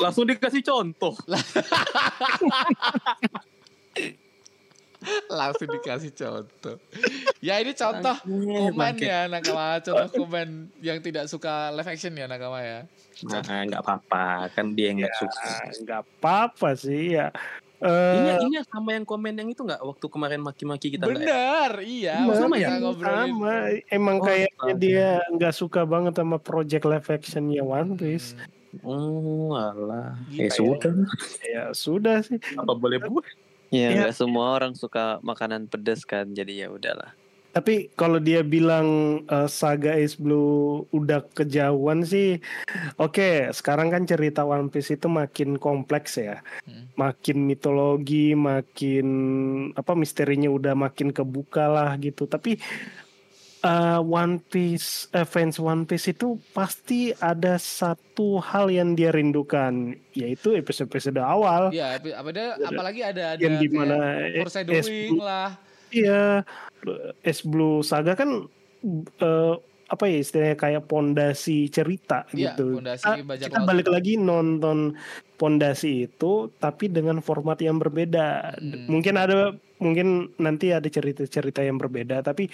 Langsung dikasih contoh. langsung dikasih contoh. Ya ini contoh komen ya nakama, contoh komen yang tidak suka live action ya nakama ya. Nah, nggak apa-apa, kan dia yang nggak suka. Ah, nggak apa-apa sih ya. Eh, Ini ini sama yang komen yang itu nggak waktu kemarin maki-maki kita nggak ya? Bener, iya. bener, sama ya? sama. Emang Oh, kayaknya dia nggak suka banget sama project live actionnya One Piece. Oh, alah. Gitu Eh ya. sudah. Ya sudah sih. Apa boleh buat? Ya Ya. semua orang suka makanan pedas kan, jadi ya udahlah. Tapi kalau dia bilang eh, saga Ace Blue udah kejauhan sih, oke. sekarang kan cerita One Piece itu makin kompleks ya, Hmm. makin mitologi, makin apa misterinya udah makin kebuka lah gitu. Tapi eh, One Piece, eh, fans One Piece itu pasti ada satu hal yang dia rindukan, yaitu episode-episode awal. Iya, ada apalagi ada ada Yang di mana eh, foreshadowing Blue- lah. Iya, S Blue Saga kan eh, apa ya istilahnya kayak pondasi cerita Iya, gitu. Kita, bajak kita balik lagi nonton pondasi itu tapi dengan format yang berbeda. Hmm. Mungkin ada mungkin nanti ada cerita-cerita yang berbeda tapi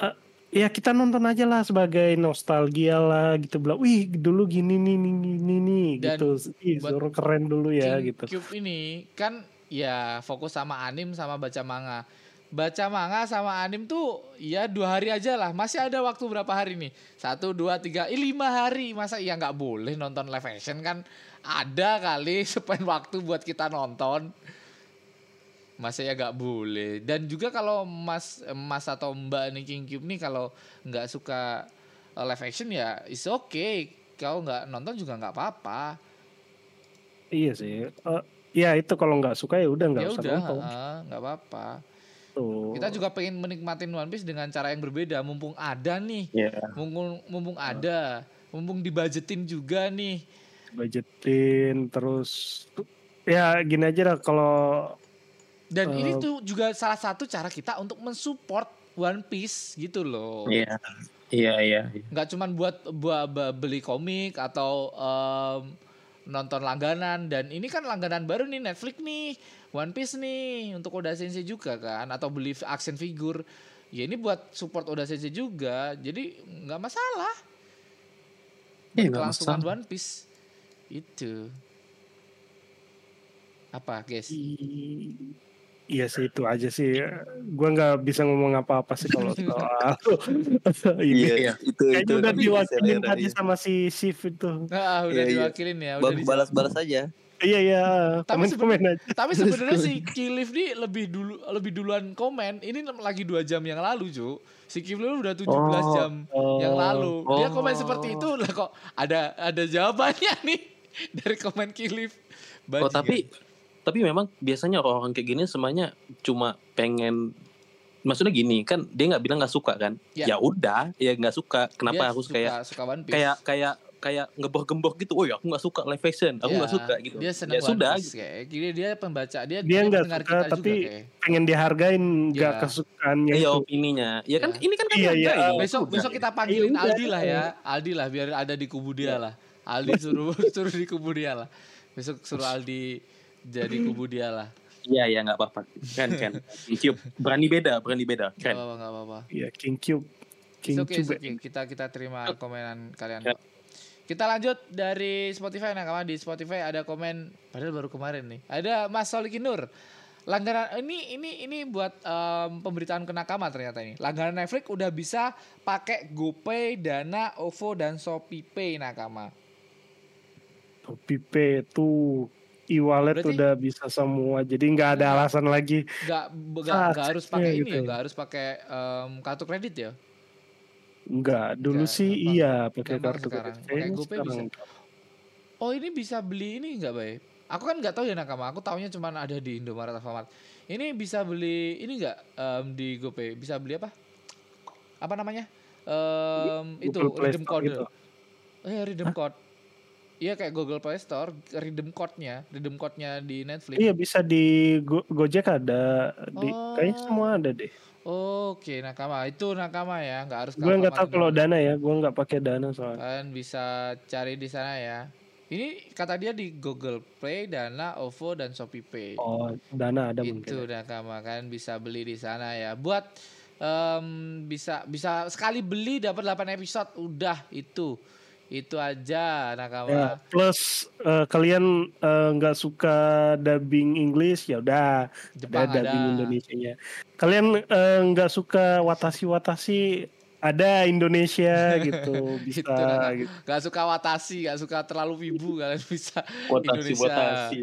eh, ya kita nonton aja lah sebagai nostalgia lah gitu bilang, wih dulu gini nih nih gini nih Dan gitu. Ih, Zoro keren dulu ya King gitu. Cube ini kan ya fokus sama anim sama baca manga. Baca manga sama anim tuh ya dua hari aja lah. Masih ada waktu berapa hari nih? Satu, dua, tiga, eh, lima hari. Masa ya nggak boleh nonton live action kan? Ada kali spend waktu buat kita nonton. Masa ya nggak boleh. Dan juga kalau mas mas atau mbak nih King Cube nih kalau nggak suka eh, live action ya is okay. Kalau nggak nonton juga nggak apa-apa. Iya sih. Eh, ya itu kalau nggak suka ya udah nggak ya usah udah nonton. nggak apa-apa Tuh. kita juga pengen menikmatin One Piece dengan cara yang berbeda mumpung ada nih Iya. mumpung mumpung ada mumpung dibajetin juga nih budgetin terus ya gini aja dah kalau dan ini Eh. tuh juga salah satu cara kita untuk mensupport One Piece gitu loh Iya. Iya, iya. iya. nggak cuman buat buat be- beli komik atau em, nonton langganan dan ini kan langganan baru nih Netflix nih One Piece nih untuk Oda Sensei juga kan atau beli action figure ya ini buat support Oda Sensei juga jadi nggak masalah Iya, kelangsungan masalah. One Piece itu apa guys i- iya sih itu aja sih. Gua nggak bisa ngomong apa-apa sih kalau soal ini. Iya, itu kayaknya itu. udah diwakilin tadi iya. sama si Sif itu. Ah udah Iya, iya. diwakilin ya udah Balas-balas aja. iya iya. Tapi aja. tapi sebenarnya si Kilif nih lebih dulu lebih duluan komen. Ini lagi dua jam yang lalu cu si Kilif udah 17 Oh. jam yang lalu. Dia Oh. komen seperti itu lah kok ada ada jawabannya nih dari komen Kilif. Oh, tapi tapi memang biasanya orang kayak gini semuanya cuma pengen maksudnya gini kan dia nggak bilang nggak suka kan Ya. ya udah ya nggak suka kenapa harus kayak suka One Piece. kayak kayak kayak ngeboh-gembok gitu oh ya aku nggak suka live action aku Ya, nggak suka gitu dia seneng ya One sudah Piece, kayak gini dia pembaca dia Dia nggak suka, kita tapi juga, kayak. pengen dihargain nggak Iya. kesukaannya iya itu opininya ya kan Ya. ini kan kan Iya, iya. hargain. besok besok kita panggilin Iya, udah. Aldi lah ya Aldi lah biar ada di kubu dia lah Aldi suruh suruh di kubu dia lah besok suruh Aldi jadi kubu dia lah. Iya iya nggak apa-apa. Kan kan Cube. Berani beda berani beda. Keren. apa-apa nggak apa-apa. Iya King Cube. King It's okay, it's Cube. okay. kita kita terima komenan kalian. Kok. kita lanjut dari Spotify. Nah kawan di Spotify ada komen padahal baru kemarin nih. Ada Mas Solikin Nur langganan ini ini ini buat em, pemberitaan ke nakama ternyata ini. Langganan Netflix udah bisa pakai GoPay, Dana, OVO dan ShopeePay nakama. Shopee Pay tuh e-wallet Berarti- udah bisa semua jadi nggak ada alasan lagi. Nggak nggak harus pakai Saatnya ini ya gitu. nggak harus pakai em, kartu kredit ya? Nggak dulu Nggak, sih gampang. iya pakai kartu sekarang. kredit Pakai GoPay sekarang bisa. oh ini bisa beli ini nggak bay? Aku kan nggak tahu ya nakama. Aku taunya cuma ada di Indomaret Alfamart. Ini bisa beli ini nggak em, di GoPay? Bisa beli apa? Apa namanya? Em, itu Play redeem code. gitu. eh redeem code iya kayak Google Play Store redeem code-nya redeem code-nya di Netflix iya bisa di Go- Gojek ada di Oh. kayaknya semua ada deh oke nakama itu nakama ya nggak harus gue nggak tahu kalau dana ya gue nggak pakai dana soalnya Kalian bisa cari di sana ya. Ini kata dia di Google Play, Dana, OVO dan Shopee Pay. oh dana ada itu mungkin ya. nakama kalian bisa beli di sana ya. Buat em, bisa bisa sekali beli dapat 8 episode udah itu. Itu aja Ya, nakama. plus eh, kalian eh, nggak suka dubbing English ya udah ada dubbing Indonesia-nya. Kalian eh, nggak suka watasi-watasi ada Indonesia gitu bisa Gitu, gitu. Gak suka watasi, gak suka terlalu wibu kalian bisa Kuotasi Indonesia. kuotasi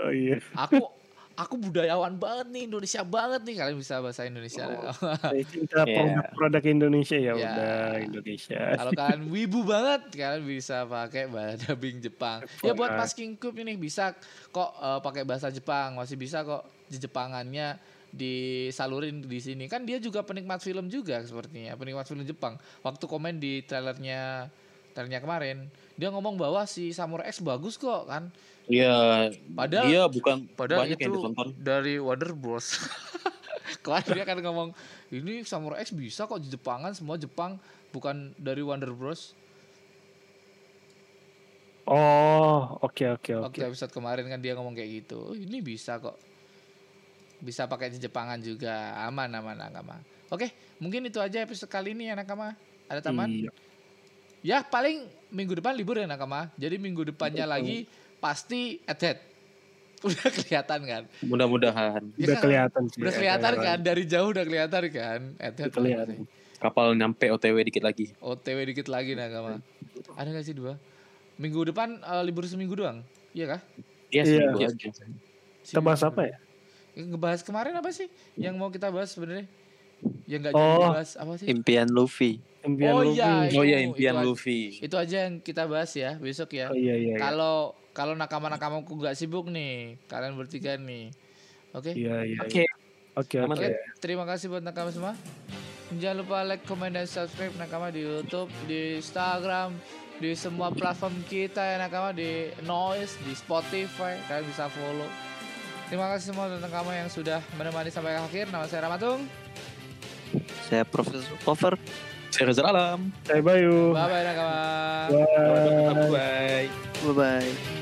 Oh iya. Aku aku budayawan banget nih, Indonesia banget nih kalian bisa bahasa Indonesia. Cinta Iya. produk-produk Indonesia ya Ya. udah Indonesia. Kalau kalian wibu banget, kalian bisa pakai bahasa dubbing Jepang. Ya buat. Mas King Cup ini bisa kok eh, pakai bahasa Jepang, masih bisa kok Jepangannya disalurin di sini. Kan dia juga penikmat film juga sepertinya, penikmat film Jepang. Waktu komen di trailernya trailernya kemarin, dia ngomong bahwa si Samurai X bagus kok kan. Iya, Padahal dia bukan Padahal banyak yang itu ditonton. dari Wonder Bros. Kemarin dia kan ngomong ini Samurai X bisa kok di Jepangan semua Jepang bukan dari Wonder Bros. Oh, oke oke oke. Waktu episode kemarin kan dia ngomong kayak gitu. "Oh, ini bisa kok. Bisa pakai Jepangan juga. Aman aman nakama. Oke, mungkin itu aja episode kali ini ya nakama. Ada taman? Iya. Ya paling minggu depan libur ya nakama. Jadi minggu depannya lagi pasti head Udah kelihatan kan? Mudah-mudahan Ya Udah kan? kelihatan sih. Udah ya, kelihatan kan? Dari jauh udah kelihatan kan? head Udah kelihatan. kapal nyampe OTW dikit lagi. OTW dikit lagi nakama. Ada gak sih dua? Minggu depan eh, libur seminggu doang? Iya kah? Iya, Iya. seminggu aja. Kita bahas apa ya? Ngebahas kemarin apa sih? Yang mau kita bahas sebenarnya? Yang nggak Oh. jadi dibahas apa sih? Impian Luffy. Impian Oh, Luffy. iya. Oh iya Itu- impian itu aja. Luffy. Itu aja yang kita bahas ya besok ya. Oh iya iya. iya. Kalau nakama-nakamaku nggak sibuk nih, kalian bertiga nih. Oke. Iya iya. Oke. iya. Oke oke. Oke, terima kasih buat nakama semua. Jangan lupa like, comment, dan subscribe nakama di YouTube, di Instagram, di semua platform kita ya nakama di Noise, di Spotify. Kalian bisa follow. Terima kasih semua untuk nakama yang sudah menemani sampai akhir. Nama saya Ramatung. Saya Profesor Cover. Saya Reza Alam. Saya Bayu. Bye bye nakama. Bye. Bye. Bye bye.